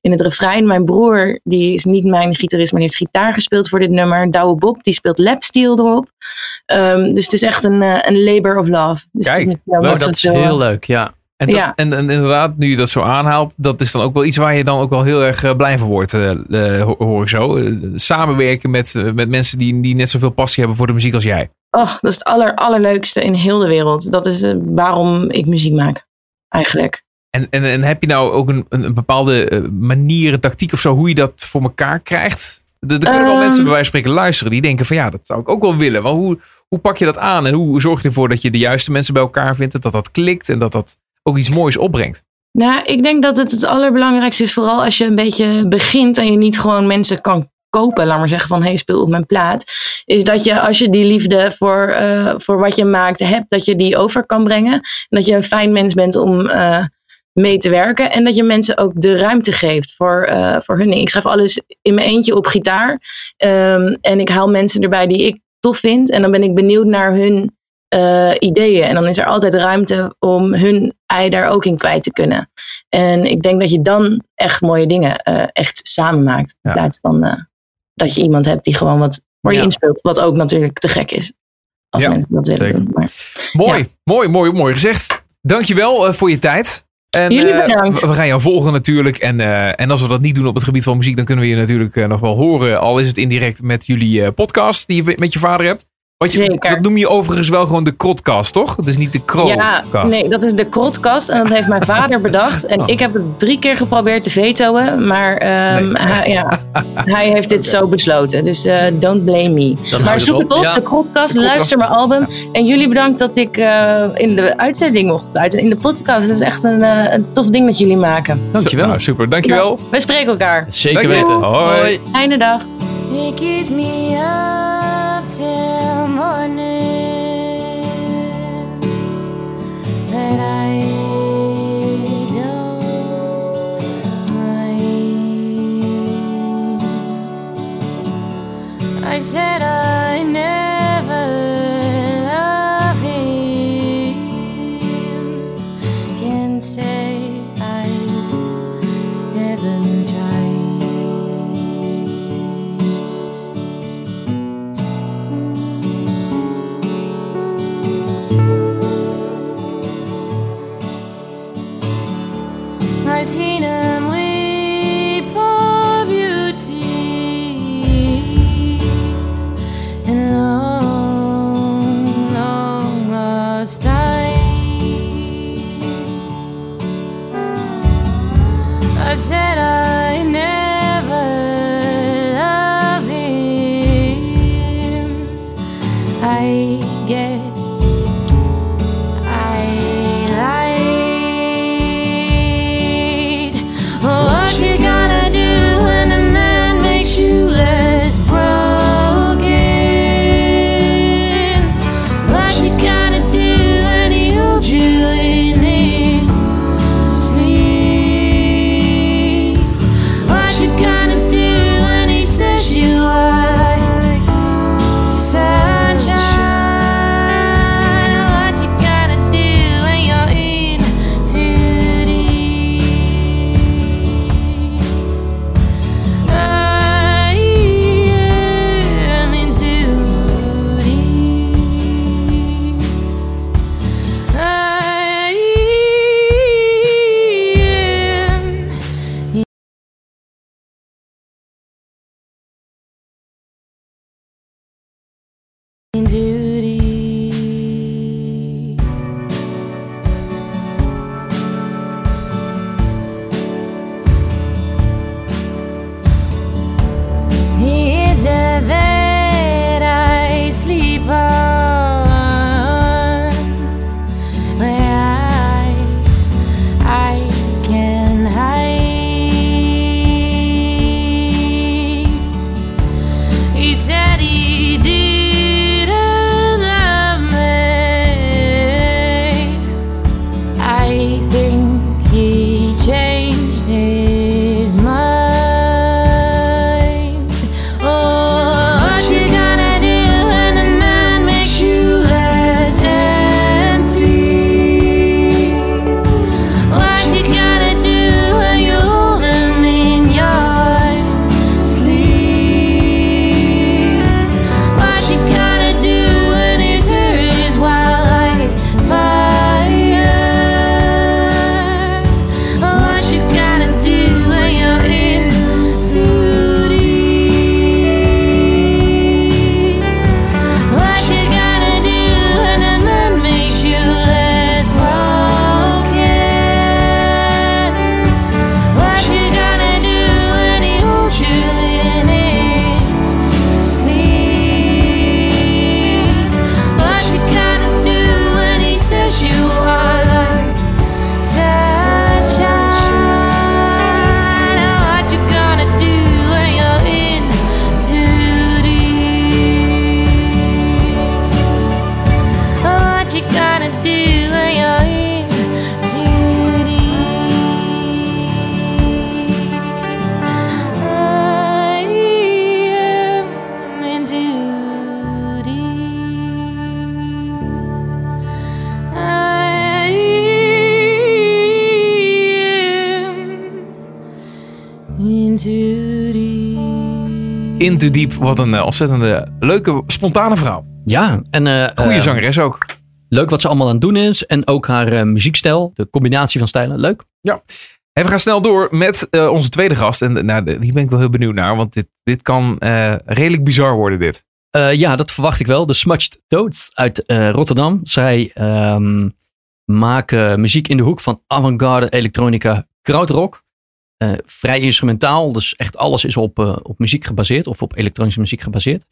in het refrein. Mijn broer, die is niet mijn gitarist, maar die heeft gitaar gespeeld voor dit nummer. Douwe Bob, die speelt lapsteel erop. Ehm, dus het is echt een, eh, een labor of love. Dus
Kijk,
het is
dat is heel leuk, ja.
En, dat-
Ja.
en, en inderdaad, nu je dat zo aanhaalt, dat is dan ook wel iets waar je dan ook wel heel erg eh, blij van wordt, ho- hoor ik zo. Samenwerken met, met mensen die, die net zoveel passie hebben voor de muziek als jij.
Oh, dat is het aller, allerleukste in heel de wereld. Dat is waarom ik muziek maak. Eigenlijk.
En, en, en heb je nou ook een, een, bepaalde manier, een tactiek of zo, hoe je dat voor elkaar krijgt? Er, er kunnen wel
Ehm.
mensen bij wijze van spreken luisteren die denken van ja, dat zou ik ook wel willen. Maar hoe, hoe pak je dat aan en hoe zorg je ervoor dat je de juiste mensen bij elkaar vindt, dat dat klikt en dat dat ook iets moois opbrengt?
Nou, ik denk dat het het allerbelangrijkste is, vooral als je een beetje begint en je niet gewoon mensen kan kopen, laat maar zeggen van hey, speel op mijn plaat. Is dat je als je die liefde voor, eh, voor wat je maakt hebt, dat je die over kan brengen. En dat je een fijn mens bent om eh, mee te werken. En dat je mensen ook de ruimte geeft voor, eh, voor hun. Ik schrijf alles in mijn eentje op gitaar. Ehm, en ik haal mensen erbij die ik tof vind. En dan ben ik benieuwd naar hun eh, ideeën. En dan is er altijd ruimte om hun ei daar ook in kwijt te kunnen. En ik denk dat je dan echt mooie dingen eh, echt samen maakt.
Ja.
In plaats van eh, dat je iemand hebt die gewoon wat voor je
Ja.
inspeelt. Wat ook natuurlijk te gek is. Als
Ja,
mensen dat willen doen. Maar,
Mooi, mooi, mooi, mooi gezegd. Dankjewel voor je tijd. En,
Jullie bedankt.
we we gaan jou volgen natuurlijk. En, en als we dat niet doen op het gebied van muziek, dan kunnen we je natuurlijk nog wel horen. Al is het indirect met jullie podcast die je met je vader hebt. Wat je,
Zeker.
dat noem je overigens wel gewoon de krotcast, toch? Het is niet de
Ja,
krokast.
nee, dat is de krotkast en dat heeft mijn vader *laughs* bedacht. En
Oh.
ik heb het drie keer geprobeerd te vetoen, maar ehm,
Nee.
hij, ja, *laughs* hij heeft dit zo besloten. Dus eh, don't blame me.
Dan
Maar zoek het op,
Ja.
de krotkast,
De Krotkast.
luister mijn album. En jullie bedankt dat ik eh, in de uitzending mocht uit. In de podcast. Het is echt een, eh, een tof ding dat jullie maken.
Dankjewel.
Nou, super, dankjewel.
We spreken elkaar.
Zeker weten.
Hoi.
Fijne dag.
Up till morning. But I don't mind. I said I in
Into Deep, wat een eh, ontzettende leuke, spontane vrouw.
Ja, en eh,
Goeie
eh,
zangeres ook.
leuk wat ze allemaal aan het doen is. En ook haar muziekstijl, de combinatie van stijlen. Leuk.
En we gaan snel door met onze tweede gast. En nou, die ben ik wel heel benieuwd naar, want dit, dit kan redelijk bizar worden dit.
Ja, dat verwacht ik wel. De Smudged Toads uit Rotterdam. Zij ehm, maken muziek in de hoek van avant-garde, elektronica, krautrock. Eh, vrij instrumentaal, dus echt alles is op, eh, op muziek gebaseerd of op elektronische muziek gebaseerd.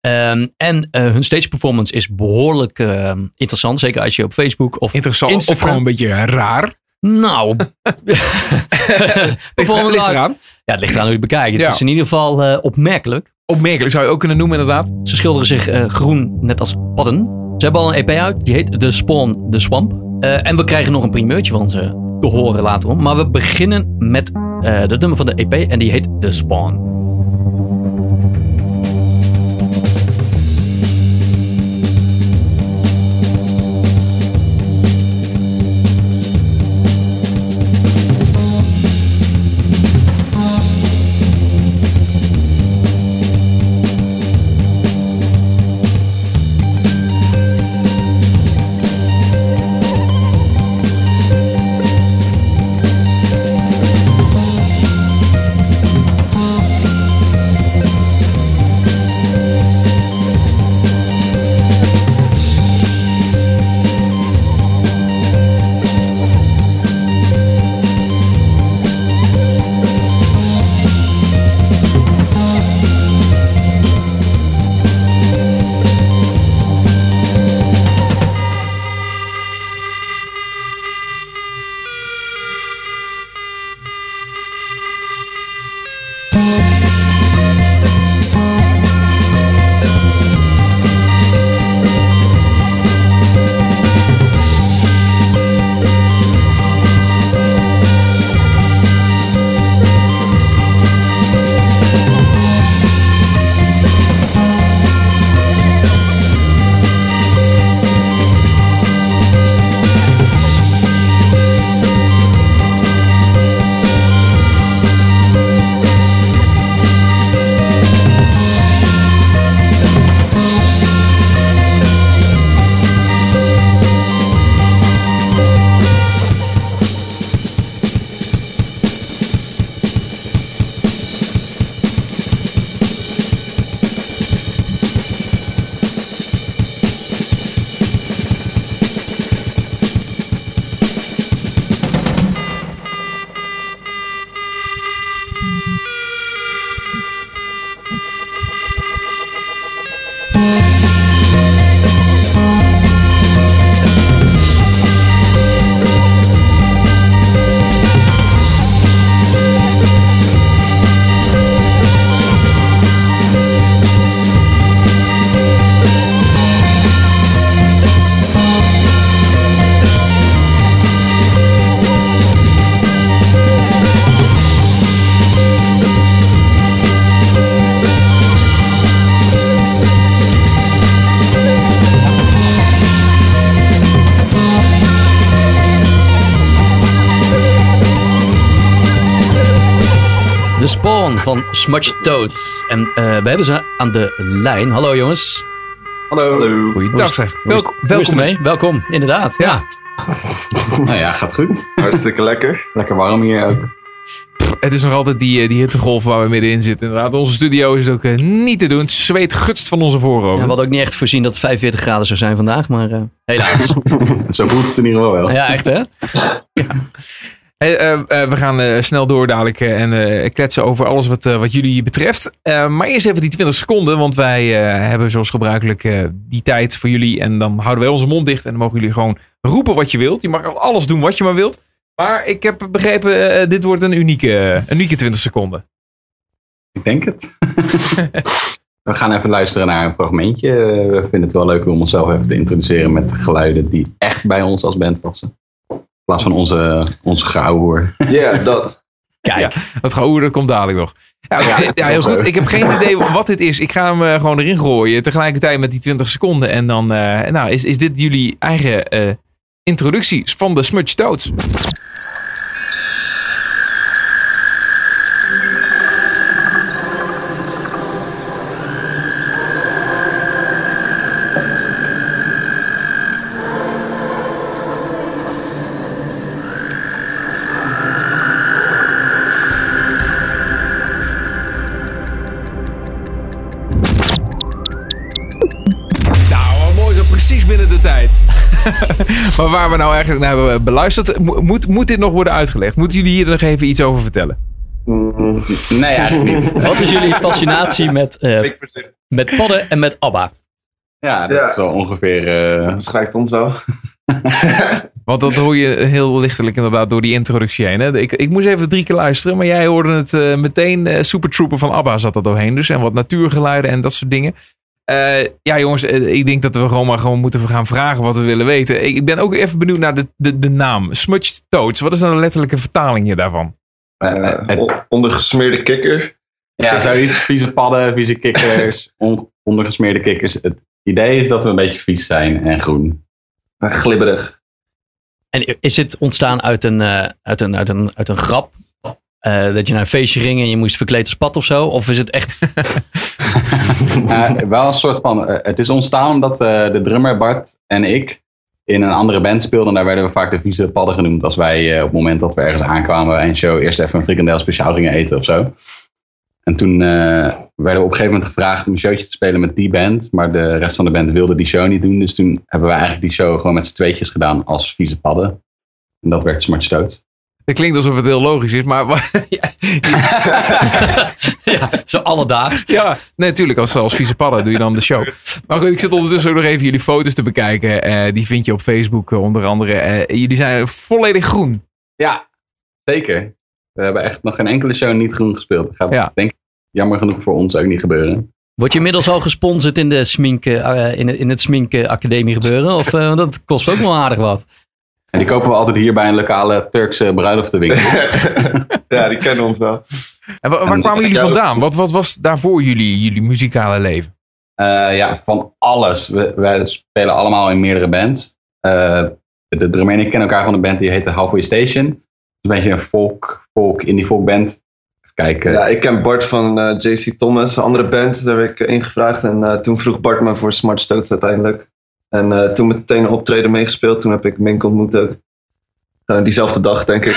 Ehm, en eh, hun stage performance is behoorlijk ehm, interessant, zeker als je op Facebook of
Interessant
Instagram-
of gewoon een beetje raar.
Nou, *laughs* *laughs* Bijvoorbeeld
ligt eraan.
ja, het ligt eraan hoe je het bekijkt.
Ja.
Het is in ieder geval opmerkelijk.
Opmerkelijk zou je ook kunnen noemen inderdaad.
Ze schilderen zich groen, net als padden. Ze hebben al een EP uit, die heet The Spawn, The Swamp. En we krijgen nog een primeurtje van ze te horen later om. Maar we beginnen met eh de nummer van de EP en die heet The Spawn. Smudged Toads. En eh, we hebben ze aan de lijn. Hallo jongens.
Hallo.
Goeiedag zeg. Welkom, welkom?
Welkom, inderdaad. Ja. *laughs*
Nou ja, gaat goed.
Hartstikke lekker.
Lekker warm hier ook.
Het is nog altijd die, eh, die hittegolf waar we middenin zitten. Inderdaad, onze studio is ook eh, niet te doen. Het zweet gutst van onze
Ja,
voorhoofden.
we hadden ook niet echt voorzien dat het 45 graden zou zijn vandaag, maar eh, helaas. *laughs*
Zo voelt het in ieder geval wel.
ja, echt hè?
Eh, eh, we gaan eh, snel door dadelijk en kletsen over alles wat, wat jullie betreft. Maar eerst even die 20 seconden, want wij hebben zoals gebruikelijk die tijd voor jullie. En dan houden wij onze mond dicht en dan mogen jullie gewoon roepen wat je wilt. Je mag alles doen wat je maar wilt. Maar ik heb begrepen, dit wordt een unieke, een unieke 20 seconden.
Ik denk het. *laughs* We gaan even luisteren naar een fragmentje. We vinden het wel leuk om onszelf even te introduceren met geluiden die echt bij ons als band passen. In plaats van onze, onze gehouden.
Ja, dat.
Kijk,
Dat gehoor, dat komt dadelijk nog. Ja, ja, heel goed. Ik heb geen idee wat dit is. Ik ga hem eh, gewoon erin gooien. Tegelijkertijd met die 20 seconden. En dan eh, nou, is, is dit jullie eigen eh, introductie van de Smudge Toads. Waar we nou eigenlijk naar hebben beluisterd, mo- moet, moet dit nog worden uitgelegd? Moeten jullie hier nog even iets over vertellen?
Mm,
Nee, eigenlijk niet. *laughs*
Wat is jullie fascinatie met, eh,
voorzichtig.
met padden en met ABBA?
Ja, dat
Ja.
is wel ongeveer... eh,
Beschrijft ons wel. *laughs*
Want dat hoor je heel lichtelijk inderdaad door die introductie heen. Hè? Ik, ik moest even drie keer luisteren, maar jij hoorde het eh, meteen. eh, Super Trooper van ABBA zat er doorheen dus. En wat natuurgeluiden en dat soort dingen. Eh, ja jongens, eh, ik denk dat we gewoon maar gewoon moeten gaan vragen wat we willen weten. Ik ben ook even benieuwd naar de, de, de naam. Smudged Toads. Wat is nou de letterlijke vertaling daarvan?
eh,
ondergesmeerde kikker.
Ja, zoiets. Vieze padden, vieze kikkers, *laughs* on- ondergesmeerde kikkers. Het idee is dat we een beetje vies zijn en groen.
Eh, glibberig.
En is dit ontstaan uit een, uit een, uit een, uit een grap? Eh, dat je naar een feestje ging en je moest verkleed als pad of zo? Of is het echt... *laughs* *laughs*
Eh, wel een soort van. eh, het is ontstaan omdat de drummer Bart en ik in een andere band speelden. En daar werden we vaak de vieze padden genoemd. Als wij op het moment dat we ergens aankwamen en show eerst even een frikandel speciaal gingen eten of zo. En toen werden we op een gegeven moment gevraagd om een showtje te spelen met die band. Maar de rest van de band wilde die show niet doen. Dus toen hebben we eigenlijk die show gewoon met z'n tweetjes gedaan als vieze padden. En dat werd Smart Stoot.
Het klinkt alsof het heel logisch is, maar *laughs* ja,
ja, zo alledaags.
ja, nee, natuurlijk. Als, als vieze padden doe je dan de show. Maar goed, ik zit ondertussen ook nog even jullie foto's te bekijken. Eh, die vind je op Facebook eh, onder andere. Eh, jullie zijn volledig groen.
Ja, zeker. We hebben echt nog geen enkele show niet groen gespeeld. Dat gaat
Ja.
denk ik jammer genoeg voor ons ook niet gebeuren.
Word je inmiddels al gesponsord in, de smink, eh, in, het- in het sminkacademie gebeuren? Of eh, want dat kost ook wel aardig wat.
En die kopen we altijd hier bij een lokale Turkse bruiloftenwinkel. *laughs*
ja, die kennen ons wel.
En wa- waar
En-
kwamen jullie vandaan? Wat, wat was daarvoor jullie, jullie muzikale leven?
Eh, ja, van alles. We, wij spelen allemaal in meerdere bands. Eh, de drummer en ik kennen elkaar van een band die heette Halfway Station. Een beetje een folk, folk indie folk band. Even kijken.
Ja, ik ken Bart van eh, JC Thomas, een andere band. Daar werd ik ingevraagd. En eh, toen vroeg Bart me voor Smart Stoats uiteindelijk. En eh, toen meteen een optreden meegespeeld. Toen heb ik Mink ontmoet ook. Eh, diezelfde dag, denk ik.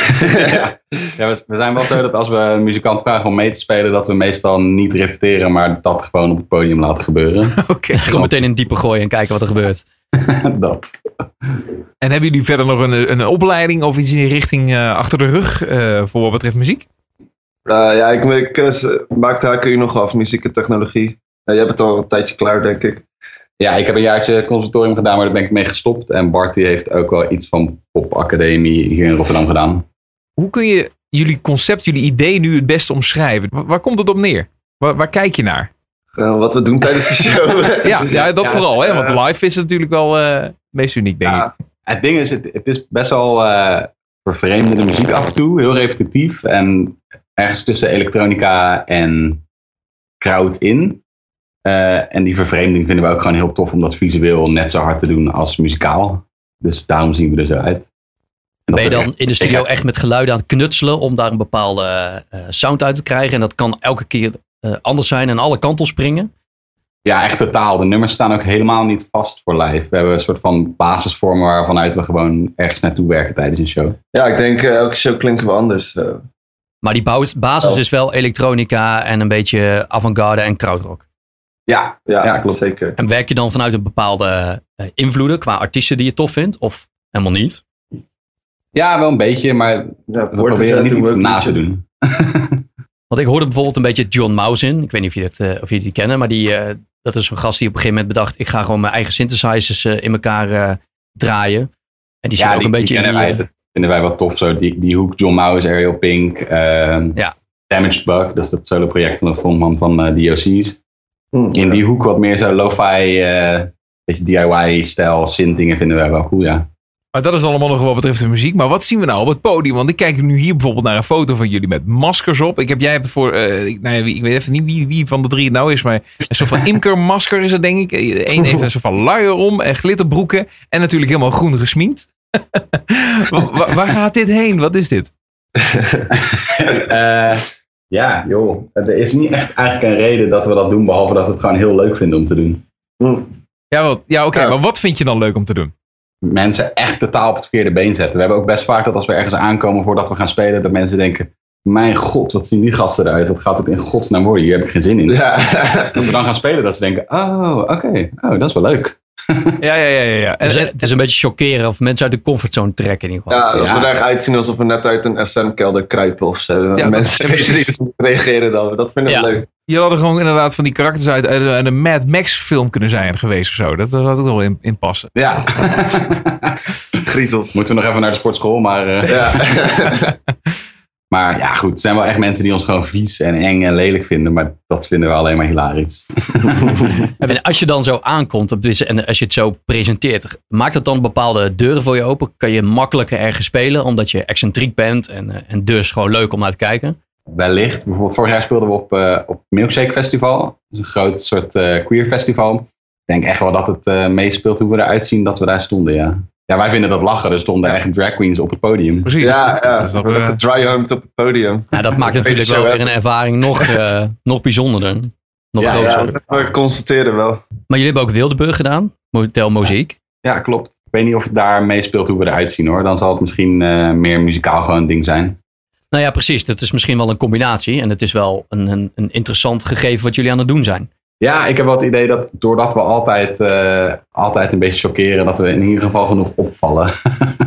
ja, *laughs* *laughs* ja, we, we zijn wel zo dat als we een muzikant vragen om mee te spelen, dat we meestal niet repeteren, maar dat gewoon op het podium laten gebeuren. *laughs*
Oké.
Gewoon meteen in het diepe gooien en kijken wat er gebeurt.
dat.
En hebben jullie verder nog een, een opleiding of iets in die richting eh, achter de rug eh, voor wat betreft muziek?
Eh, ja, ik, ik maak de HKU nog af, muziek en technologie. Eh, jij bent al een tijdje klaar, denk ik.
Ja, ik heb een jaartje conservatorium gedaan, maar daar ben ik mee gestopt. En Bart die heeft ook wel iets van popacademie hier in Rotterdam gedaan.
Hoe kun je jullie concept, jullie idee nu het beste omschrijven? Waar, waar komt het op neer? Waar, waar kijk je naar?
Eh, wat we doen tijdens de show. *laughs*
Ja, ja dat *laughs*
Ja,
vooral. Hè? Want live is natuurlijk wel eh, het meest uniek, denk ik.
Ja, het ding is, het, het is best wel eh vervreemdende muziek af en toe. Heel repetitief. En ergens tussen elektronica en crowd in. Eh, en die vervreemding vinden we ook gewoon heel tof om dat visueel net zo hard te doen als muzikaal. Dus daarom zien we er zo uit.
Ben je dan in de studio echt met geluiden aan het knutselen om daar een bepaalde eh, sound uit te krijgen? En dat kan elke keer eh, anders zijn en alle kanten op springen?
Ja, echt totaal. De nummers staan ook helemaal niet vast voor live. We hebben een soort van basisvormen waarvanuit we gewoon ergens naartoe werken tijdens een show.
ja, ik denk eh, elke show klinken we anders. eh.
Maar die basis
Oh.
is wel elektronica en een beetje avant-garde en krautrock.
Ja,
ja,
Ja, klopt.
zeker.
En werk je dan vanuit een bepaalde eh, invloeden qua artiesten die je tof vindt? Of helemaal niet?
ja wel een beetje, maar
Ja,
we proberen niet iets na te doen. *laughs*
Want ik hoorde bijvoorbeeld een beetje John Mouse in. Ik weet niet of je, dat, eh, of je die kennen, maar die, eh, dat is een gast die op een gegeven moment bedacht: ik ga gewoon mijn eigen synthesizers eh, in elkaar eh, draaien. En die zit ook een beetje in
kennen
die,
wij. Dat vinden wij wel tof. Zo. Die, die hoek John Mouse, Ariel Pink, ehm,
Ja.
Damaged Bug, dat is dat solo project van de frontman van eh, DOC's.
Hm,
In
ja.
die hoek wat meer zo lo-fi, eh beetje DIY-stijl, synth dingen vinden wij wel cool, ja.
Maar dat is allemaal nog wat betreft de muziek. Maar wat zien we nou op het podium? Want ik kijk nu hier bijvoorbeeld naar een foto van jullie met maskers op. Ik heb, jij hebt voor, eh, ik- nou ja, ik weet even niet wie, wie van de drie het nou is, maar een soort van *laughs* imkermasker is het denk ik. Eén heeft een soort van luier om en glitterbroeken en natuurlijk helemaal groen gesminkt. *laughs* Wa- wa- waar gaat dit heen? Wat is dit? *laughs*
Eh, ja, joh. Er is niet echt eigenlijk een reden dat we dat doen, behalve dat we het gewoon heel leuk vinden om te doen.
Hm.
Ja, wat, ja oké,
Ja.
maar wat vind je dan leuk om te doen?
Mensen echt totaal op het verkeerde been zetten. We hebben ook best vaak dat als we ergens aankomen voordat we gaan spelen, dat mensen denken, mijn god, wat zien die gasten eruit? Wat gaat het in godsnaam worden? Hier heb ik geen zin in.
Ja.
Als we dan gaan spelen, dat ze denken, oh, oké, oh, dat is wel leuk.
Ja, ja, ja. ja, ja. En,
Dus
en-
het is een beetje chockeren of mensen uit de comfortzone trekken in ieder geval.
Ja, dat
Ja.
we er echt uitzien alsof we net uit een SM-kelder kruipen of zo.
dat-
Mensen iets *laughs* reageren dan. Dat vind ik
Ja.
leuk.
je had er gewoon inderdaad van die karakters uit, uit, uit een Mad Max film kunnen zijn geweest of zo. Dat, dat had ook wel in, in passen.
Ja. *laughs*
Griezels.
Moeten we nog even naar de sportschool, maar... eh,
Ja. *laughs*
Maar ja, goed. Er zijn wel echt mensen die ons gewoon vies en eng en lelijk vinden. Maar dat vinden we alleen maar hilarisch. *laughs*
En als je dan zo aankomt op deze, en als je het zo presenteert, maakt dat dan bepaalde deuren voor je open? Kan je makkelijker ergens spelen omdat je excentriek bent en, eh, en dus gewoon leuk om naar te kijken?
Wellicht. Bijvoorbeeld vorig jaar speelden we op, eh op Milkshake Festival. Dat is een groot soort eh, queer festival. Ik denk echt wel dat het eh, meespeelt hoe we eruit zien dat we daar stonden, ja. Ja, wij vinden dat lachen. Er stonden echt drag queens op het podium.
Precies.
Ja, ja.
Dat is nog,
we
eh,
dry-humped op het podium.
Nou, dat maakt *laughs* natuurlijk wel weer een ervaring nog, *laughs* eh, nog bijzonderder. Nog
Ja,
groter.
Ja, dat we constateren wel.
Maar jullie hebben ook Wildeburg gedaan, Motel Mozaïek.
Ja, klopt. Ik weet niet of het daar meespeelt hoe we eruit zien hoor. Dan zal het misschien eh, meer muzikaal gewoon een ding zijn.
Nou ja, precies. Dat is misschien wel een combinatie. En het is wel een, een, een interessant gegeven wat jullie aan het doen zijn.
Ja, ik heb wel het idee dat doordat we altijd, eh, altijd een beetje chockeren, dat we in ieder geval genoeg opvallen.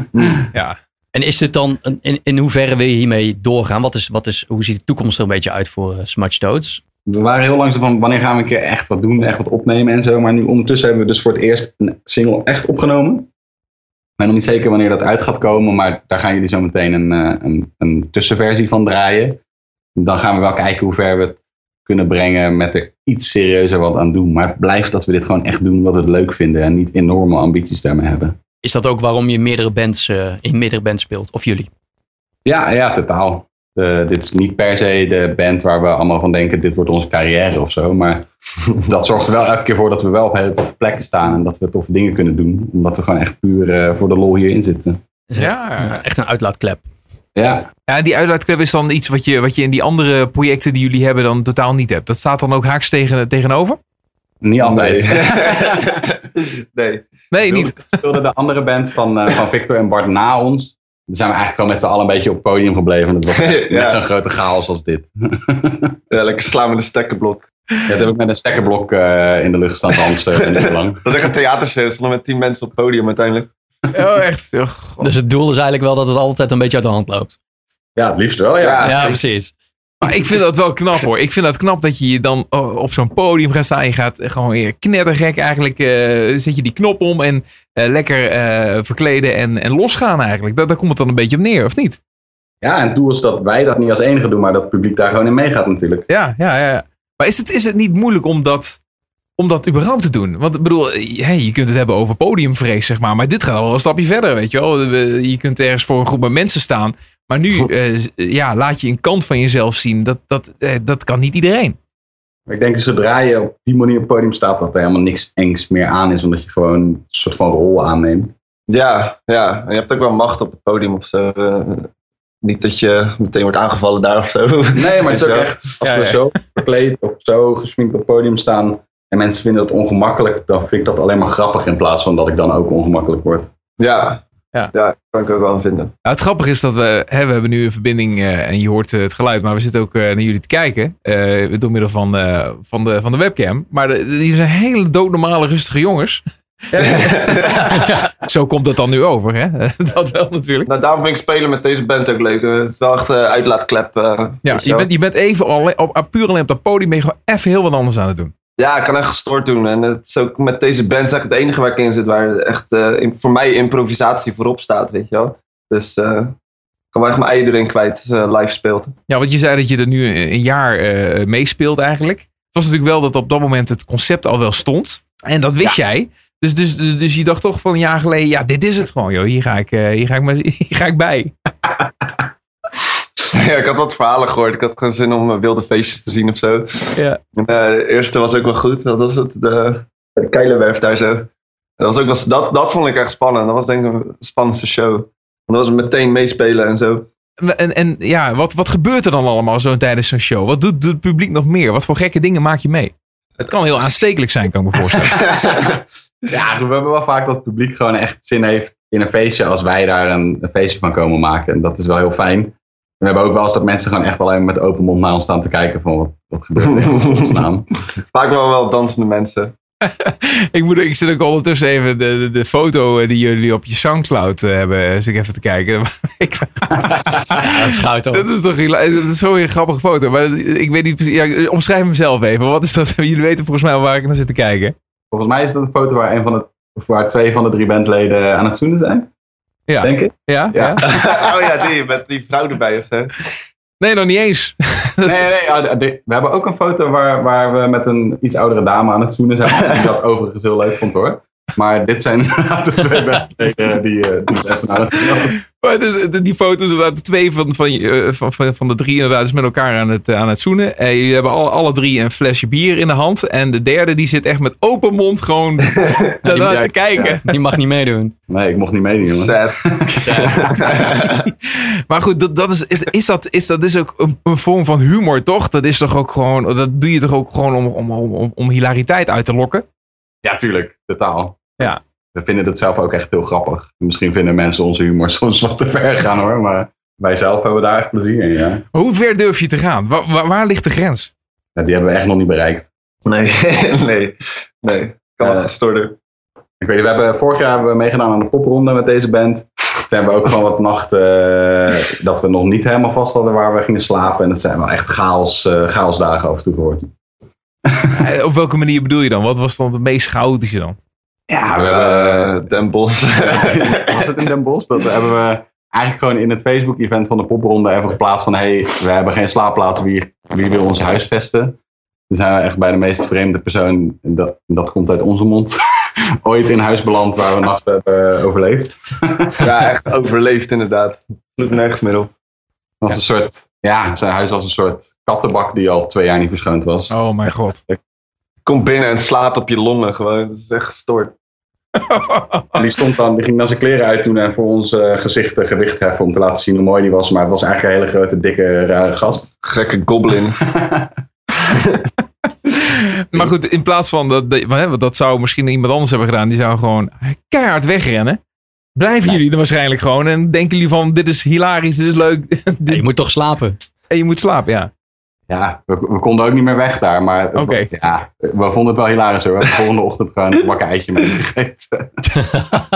*laughs*
ja.
En is dit dan, in, in hoeverre wil je hiermee doorgaan? Wat is, wat is, hoe ziet de toekomst er een beetje uit voor uh, Smudge Toads?
We waren heel lang zo van wanneer gaan we een keer echt wat doen, echt wat opnemen en zo. Maar nu ondertussen hebben we dus voor het eerst een single echt opgenomen. Ik ben nog niet zeker wanneer dat uit gaat komen, maar daar gaan jullie zo meteen een, eh, een, een tussenversie van draaien. Dan gaan we wel kijken hoe ver we het kunnen brengen met er iets serieuzer wat aan doen. Maar het blijft dat we dit gewoon echt doen wat we het leuk vinden en niet enorme ambities daarmee hebben.
Is dat ook waarom je meerdere bands, eh, in meerdere bands speelt? Of jullie?
Ja, ja, totaal. Eh, dit is niet per se de band waar we allemaal van denken, dit wordt onze carrière of zo. Maar *laughs* dat zorgt er wel elke keer voor dat we wel op hele toffe plekken staan en dat we toffe dingen kunnen doen. Omdat we gewoon echt puur eh, voor de lol hierin zitten.
Ja.
echt- Echt een uitlaatklep.
Ja,
Ja, die uitlaatklep is dan iets wat je, wat je in die andere projecten die jullie hebben dan totaal niet hebt. Dat staat dan ook haaks tegen, tegenover?
niet altijd.
nee. *laughs*
Nee, niet.
We speelden de andere band van, eh, van Victor en Bart na ons. Dan zijn we eigenlijk gewoon met z'n allen een beetje op het podium gebleven. Het was *laughs*
Ja.
net zo'n grote chaos als dit. *laughs*
Ja, lekker slaan met een stekkerblok.
Ja, dat heb ik met een stekkerblok eh, in de lucht staan dansen. een uur lang.
Dat is echt een theatershow. Stonden met tien mensen op het podium uiteindelijk. *laughs*
Oh, echt. Oh.
Dus het doel is eigenlijk wel dat het altijd een beetje uit de hand loopt.
Ja, het liefst wel, ja.
Ja,
precies.
Maar ik vind dat wel knap hoor. Ik vind dat knap dat je je dan oh, op zo'n podium gaat staan. Je gaat gewoon weer knettergek eigenlijk. eh, zet je die knop om en eh, lekker eh, verkleden en, en losgaan eigenlijk. Daar, daar komt het dan een beetje op neer, of niet?
Ja, en het doel is dat wij dat niet als enige doen, maar dat het publiek daar gewoon in meegaat natuurlijk.
Ja, ja, ja. Maar is het, is het niet moeilijk om dat, om dat überhaupt te doen? Want ik bedoel, hey, je kunt het hebben over podiumvrees, zeg maar. Maar dit gaat al wel een stapje verder, weet je wel. We- Je kunt ergens voor een groep met mensen staan. Maar nu eh, ja, laat je een kant van jezelf zien. Dat, dat, eh, dat kan niet iedereen.
Maar ik denk dat zodra je op die manier op het podium staat, dat er helemaal niks engs meer aan is, omdat je gewoon een soort van rol aanneemt.
Ja, ja. En je hebt ook wel macht op het podium of zo. Eh, niet dat je meteen wordt aangevallen daar of zo.
Nee, maar het is *laughs* ook echt, als
Ja,
we
ja.
zo verkleed of zo gesminkt op het podium staan en mensen vinden het ongemakkelijk, dan vind ik dat alleen maar grappig in plaats van dat ik dan ook ongemakkelijk word.
Ja.
Ja.
ja, kan ik ook wel aan vinden.
Nou, het grappige is dat we, hè, we hebben nu een verbinding eh, en je hoort eh, het geluid, maar we zitten ook eh, naar jullie te kijken eh, door middel van, eh, van, de, van de webcam. Maar de, die zijn hele doodnormale, rustige jongens. *laughs* Zo komt het dan nu over, hè? *laughs* dat wel natuurlijk.
Nou, daarom vind ik spelen met deze band ook leuk. Het is wel echt een uitlaatklep. eh,
Ja,
je
bent, je bent even alleen, op, op- puur alleen op dat podium ben je gewoon even heel wat anders aan het doen.
Ja, ik kan echt gestoord doen. En het is ook met deze band is echt het enige waar ik in zit waar echt eh, in- voor mij improvisatie voorop staat, weet je wel. Dus eh, ik kan wel echt mijn ei erin kwijt als eh, live speelt.
Ja, want je zei dat je er nu een jaar meespeelt eigenlijk. Het was natuurlijk wel dat op dat moment het concept al wel stond. En dat wist jij. Dus, dus, dus, dus je dacht toch van een jaar geleden, ja, dit is het gewoon, joh. Hier ga ik, hier ga ik, maar, *laughs* hier ga ik bij. *laughs* *laughs*
ja, ik had wat verhalen gehoord. Ik had gewoon zin om eh, wilde feestjes te zien of zo.
Ja.
En, eh, de eerste was ook wel goed. Dat was het, de, de Keilerwerf daar zo. Dat, was ook dat, dat vond ik echt spannend. Dat was denk ik de spannendste show. Want dat was meteen meespelen en zo.
En, en ja, wat, wat gebeurt er dan allemaal zo tijdens zo'n show? Wat doet, doet het publiek nog meer? Wat voor gekke dingen maak je mee? Het kan heel aanstekelijk zijn, kan ik me voorstellen. *laughs*
Ja, we hebben wel vaak dat het publiek gewoon echt zin heeft in een feestje als wij daar een, een feestje van komen maken. En dat is wel heel fijn. We hebben ook wel eens dat mensen gewoon echt alleen met open mond naar ons staan te kijken van wat, wat gebeurt er in. *laughs*
Vaak wel wel dansende mensen. *laughs*
ik, moet, ik zit ook ondertussen even de, de, de foto eh, die jullie op je Soundcloud eh, hebben. Als ik even te kijken. *laughs*
Dat is goud
dat is toch dat is zo'n grappige foto. Maar ik weet niet precies. Ja, omschrijf hem zelf even. Wat is dat? Jullie weten volgens mij waar ik naar zit te kijken.
Volgens mij is dat een foto waar, een van de, waar twee van de drie bandleden aan het zoenen zijn.
Ja.
Denk ik.
Ja?
Ja.
ja. *laughs*
oh ja, die met die vrouw erbij of zo.
Nee, nog niet eens. *laughs*
Nee, nee, de- we hebben ook een foto waar, waar we met een iets oudere dame aan het zoenen zijn. *laughs* Die dat overigens heel leuk vond hoor. Maar dit zijn *laughs* de twee *laughs* bandleden die, eh, die.
Maar foto's, inderdaad, de twee van, van, eh, van, van, van de drie inderdaad, is met elkaar aan het, eh, aan het zoenen. Eh, jullie hebben alle, alle drie een flesje bier in de hand. En de derde die zit echt met open mond gewoon *laughs* daarnaar te kijken.
Die mag niet meedoen.
Nee, ik mocht niet meedoen.
Sad.
Maar goed, dat, dat is, is dat is, dat is ook een, een vorm van humor, toch? Dat is toch ook gewoon, dat doe je toch ook gewoon om, om, om, om hilariteit uit te lokken?
Ja, tuurlijk. Totaal.
Ja.
We vinden het zelf ook echt heel grappig. Misschien vinden mensen onze humor *laughs* soms wat te ver gaan hoor. Maar wij zelf hebben daar echt plezier in. Ja.
Hoe ver durf je te gaan? Waar, waar, waar ligt de grens?
Ja, die hebben we echt nog niet bereikt.
Nee, *laughs* nee, nee. Kan wel gestorder.
Ik weet, we hebben, vorig jaar hebben we meegedaan aan de popronde met deze band. Toen hebben we ook gewoon wat nachten eh, dat we nog niet helemaal vast hadden waar we gingen slapen. En dat zijn wel echt chaos, eh, chaosdagen af en toe geworden. *laughs*
Eh, Op welke manier bedoel je dan? Wat was dan het meest chaotische dan?
Ja, we hebben,
Eh, Den Bosch. *laughs*
was het in Den Bosch? Dat hebben we eigenlijk gewoon in het Facebook-event van de popronde even geplaatst van hey, we hebben geen slaapplaats, wie, wie wil ons huisvesten? Toen zijn we echt bij de meest vreemde persoon, en dat, dat komt uit onze mond, *laughs* ooit in huis beland waar we nacht hebben overleefd. *laughs*
ja, echt overleefd inderdaad. Doet nergens meer op.
Het was een soort, ja, zijn huis was een soort kattenbak die al twee jaar niet verschoond was.
Oh mijn god.
Kom binnen en slaat op je longen gewoon. Dat is echt gestoord. *laughs*
En die stond dan, die ging dan zijn kleren uitdoen en voor ons gezicht eh, gewicht heffen om te laten zien hoe mooi die was. Maar het was eigenlijk een hele grote, dikke, rare gast.
Gekke goblin. *laughs*
Maar goed, in plaats van dat, dat- dat zou misschien iemand anders hebben gedaan, die zou gewoon keihard wegrennen. Blijven jullie er waarschijnlijk gewoon en denken jullie van dit is hilarisch, dit is leuk. *laughs*
Ja, je moet toch slapen.
en je moet slapen, ja.
Ja, we, we konden ook niet meer weg daar. Maar
Oké.
ja, we vonden het wel hilarisch hoor. We hebben de volgende ochtend gewoon een bakken eitje mee gegeten.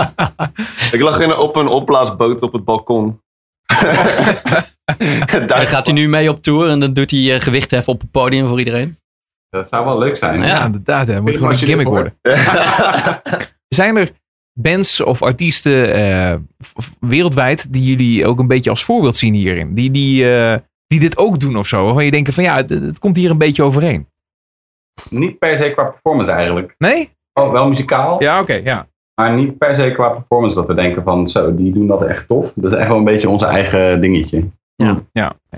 *laughs*
Ik lag in, op een opblaasboot op het balkon. *laughs*
Dan gaat hij nu mee op tour en dan doet hij eh, gewicht heffen op het podium voor iedereen.
Dat zou wel leuk zijn.
Ja,
Ja.
inderdaad. Het moet gewoon een gimmick worden. *laughs* Zijn er bands of artiesten eh, wereldwijd die jullie ook een beetje als voorbeeld zien hierin? Die, die, eh, die dit ook doen of zo? Waarvan je denkt van ja, het, het komt hier een beetje overeen.
Niet per se qua performance eigenlijk.
Nee?
Wel, wel muzikaal,
Ja, oké. ja.
maar niet per se qua performance dat we denken van zo, die doen dat echt tof. Dat is echt wel een beetje onze eigen dingetje.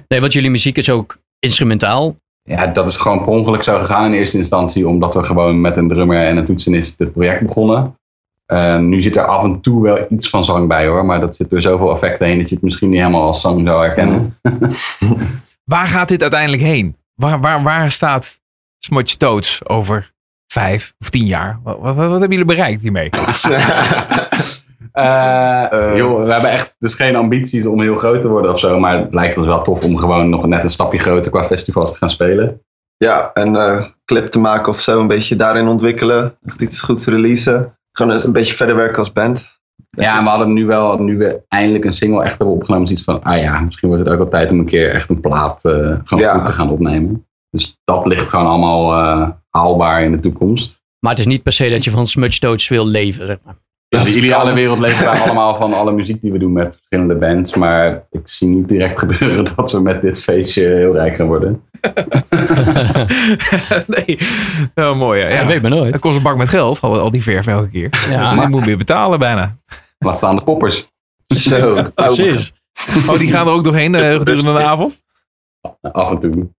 Nee, want jullie muziek is ook instrumentaal.
Ja, dat is gewoon per ongeluk zo gegaan in eerste instantie, omdat we gewoon met een drummer en een toetsenist het project begonnen. Eh, nu zit er af en toe wel iets van zang bij hoor, maar dat zit door zoveel effecten heen dat je het misschien niet helemaal als zang zou herkennen. *laughs*
Waar gaat dit uiteindelijk heen? Waar, waar, waar staat Smudge Toads over vijf of tien jaar? Wat, wat, wat hebben jullie bereikt hiermee? *laughs*
Eh,
Eh.
joh, we hebben echt dus geen ambities om heel groot te worden of zo, maar het lijkt ons wel tof om gewoon nog net een stapje groter qua festivals te gaan spelen.
Ja, en eh clip te maken of zo. Een beetje daarin ontwikkelen. Echt iets goeds releasen. Gewoon eens een beetje verder werken als band.
Ja, en we hadden nu wel, nu we eindelijk een single echt hebben opgenomen, zoiets van, ah ja, misschien wordt het ook wel tijd om een keer echt een plaat eh, gewoon
Ja.
goed te gaan opnemen. Dus dat ligt gewoon allemaal eh, haalbaar in de toekomst.
Maar het is niet per se dat je van Smudge Toads wil leven. Zeg maar.
Ja,
Dat
de ideale wereld leven wij *laughs* allemaal van alle muziek die we doen met verschillende bands. Maar ik zie niet direct *laughs* gebeuren dat we met dit feestje heel rijk gaan worden. *laughs*
nee. Oh, mooi. Ja.
Ja,
Ja.
weet maar nooit.
Het kost een bak met geld, al, al die verf elke keer.
Ja.
dus je moet meer betalen bijna.
Laat staan de poppers.
Zo,
Precies.
Oh, die gaan er ook doorheen eh, gedurende de avond?
Af en toe.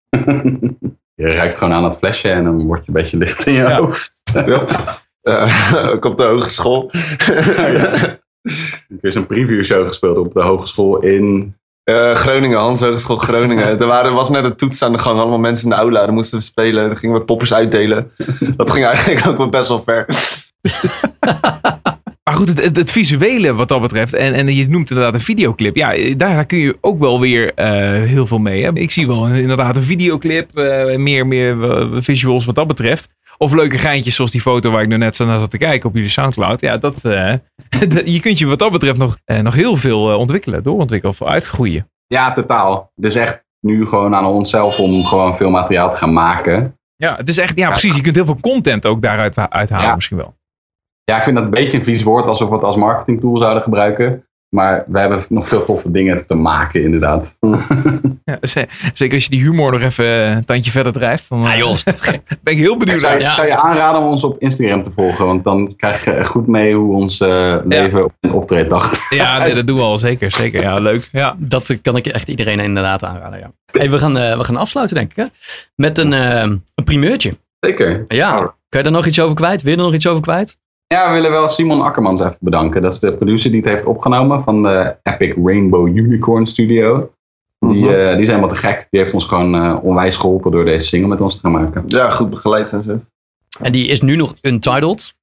Je ruikt gewoon aan het flesje en dan word je een beetje licht in je
Ja.
hoofd.
Ja. Eh, *laughs* ook op de hogeschool. *laughs*
Ik heb eens een preview show gespeeld op de hogeschool in...
Eh, Groningen, Hans Hogeschool Groningen. *laughs* Er waren, was net een toets aan de gang. Allemaal mensen in de aula. Daar moesten we spelen. Dan gingen we poppers uitdelen. Dat ging eigenlijk ook wel best wel ver.
Maar goed, het, het, het visuele wat dat betreft. En, en je noemt inderdaad een videoclip. Ja, daar, daar kun je ook wel weer eh, heel veel mee. Hè? Ik zie wel inderdaad een videoclip. eh, meer, meer visuals wat dat betreft. Of leuke geintjes zoals die foto waar ik nu net zo naar zat te kijken op jullie Soundcloud. Ja, dat, eh, *laughs* je kunt je wat dat betreft nog, eh, nog heel veel eh, ontwikkelen, doorontwikkelen of uitgroeien.
Ja, totaal. Is echt nu gewoon aan onszelf om gewoon veel materiaal te gaan maken.
Ja, het is echt, ja, precies. Je kunt heel veel content ook daaruit uithalen
Ja.
misschien wel.
Ja, ik vind dat een beetje een vies woord alsof we het als marketingtool zouden gebruiken. Maar we hebben nog veel toffe dingen te maken, inderdaad.
Ja, zeker als je die humor nog even eh, een tandje verder drijft. Dan,
Ja
eh,
joh, is dat gek. *laughs*
ben ik heel
Ik
benieuwd
zou,
naar.
Ja.
ik zou je aanraden om ons op Instagram te volgen, want dan krijg je goed mee hoe ons eh, leven op een optreeddag.
Ja, nee, dat doen we al zeker. Zeker, ja, leuk. *laughs* Ja.
Dat eh, kan ik echt iedereen inderdaad aanraden. Ja. Hey, we, gaan, eh, we gaan afsluiten, denk ik. Hè? Met een, eh, een primeurtje.
Zeker.
Ja. Kan je daar nog iets over kwijt? Wil je er nog iets over kwijt?
Ja, we willen wel Simon Akkermans even bedanken. Dat is de producer die het heeft opgenomen van de Epic Rainbow Unicorn Studio. Die,
Mhm.
eh, die zijn wat te gek. Die heeft ons gewoon eh, onwijs geholpen door deze single met ons te gaan maken.
Ja, goed begeleid en zo.
En die is nu nog untitled.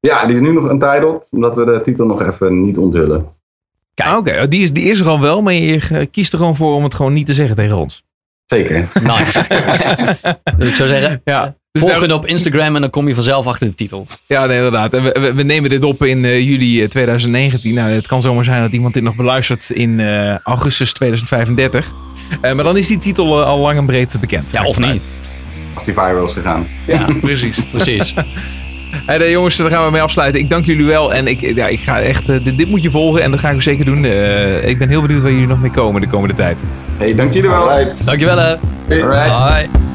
Ja, die is nu nog untitled, omdat we de titel nog even niet onthullen.
Ah, Oké, die, is, die is er al wel, maar je kiest er gewoon voor om het gewoon niet te zeggen tegen ons.
Zeker.
Nice. dus *laughs* ik zou zeggen,
Ja, dus
volg
daar-
het op Instagram en dan kom je vanzelf achter de titel.
ja nee, inderdaad. En we, we, we nemen dit op in eh, juli eh, 2019. Nou, het kan zomaar zijn dat iemand dit nog beluistert in eh, augustus 2035. Eh, maar dan is die titel eh, al lang en breed bekend.
Ja, of niet.
Als die viral is gegaan.
Ja, *laughs* precies.
Precies. *laughs*
Hey, de jongens, daar gaan we mee afsluiten. Ik dank jullie wel. En ik, ja, ik ga echt, eh, dit, dit moet je volgen en dat ga ik ook zeker doen. Eh, ik ben heel benieuwd waar jullie nog mee komen de komende tijd.
Hey, dank jullie wel.
Dankjewel hè.
Alright.
Bye.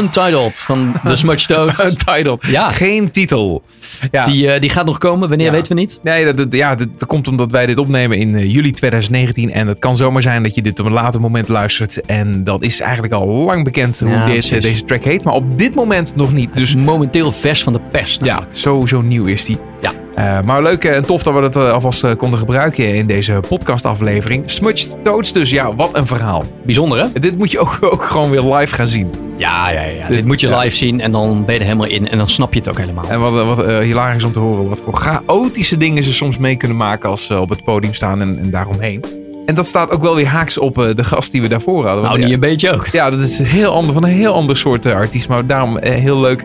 Untitled van The Smudge Toads. *laughs*
Untitled.
Ja.
Geen titel. Ja.
Die, eh, die gaat nog komen. Wanneer
Ja.
weten we niet.
Nee, dat, dat- ja, dat, dat komt omdat wij dit opnemen in eh, juli 2019. En het kan zomaar zijn dat je dit op een later moment luistert. En dan is eigenlijk al lang bekend hoe
Ja,
dit, eh, deze track heet. Maar op dit moment nog niet. Dus
Momenteel vers van de pers.
ja, zo, zo nieuw is die.
Ja.
Eh, maar leuk en tof dat we het eh, alvast eh, konden gebruiken in deze podcastaflevering. Smudged Toads, dus ja, wat een verhaal.
Bijzonder hè?
Dit moet je ook, *laughs* ook gewoon weer live gaan zien.
Ja, ja, ja. Dit moet je
Ja.
live zien en dan ben je er helemaal in en dan snap je het ook helemaal.
En wat, wat eh, hilarisch om te horen wat voor chaotische dingen ze soms mee kunnen maken als ze op het podium staan en, en daaromheen. En dat staat ook wel weer haaks op eh, de gast die we daarvoor hadden.
Nou,
ja,
niet een beetje ook.
Ja, dat is een heel ander, van een heel ander soort eh, artiest. Maar daarom eh, heel leuk.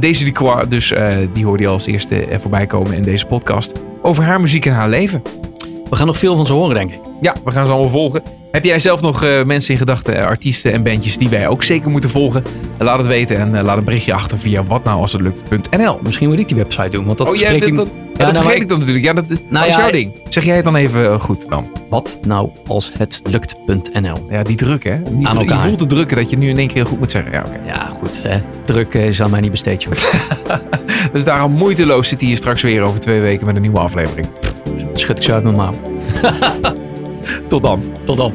Daisy Ducroix, dus die hoorde je als eerste voorbij komen in deze podcast. Over haar muziek en haar leven.
We gaan nog veel van ze horen, denk ik.
Ja, we gaan ze allemaal volgen. Heb jij zelf nog eh, mensen in gedachten, eh, artiesten en bandjes die wij ook zeker moeten volgen? Laat het weten en eh, laat een berichtje achter via watnoualshetlukt.nl.
Misschien moet ik die website doen, want dat
Oh ja,
spreek
dat, dat,
Ja,
dat
nou,
vergeet ik dan natuurlijk. Ja, dat, dat
Nou
is jouw ding. Zeg jij het dan even goed dan?
Wat nou als het lukt.nl?
Ja, die druk hè? Niet,
Aan
Je
elkaar.
voelt de drukken dat je nu in één keer heel goed moet zeggen. Ja.
Ja, goed. Hè. Druk is aan mij niet besteed. *laughs*
Dus daarom moeiteloos zit hij hier straks weer over twee weken met een nieuwe aflevering.
Schud ik zo uit mijn mouw. *laughs*
Tot dan.
Tot dan.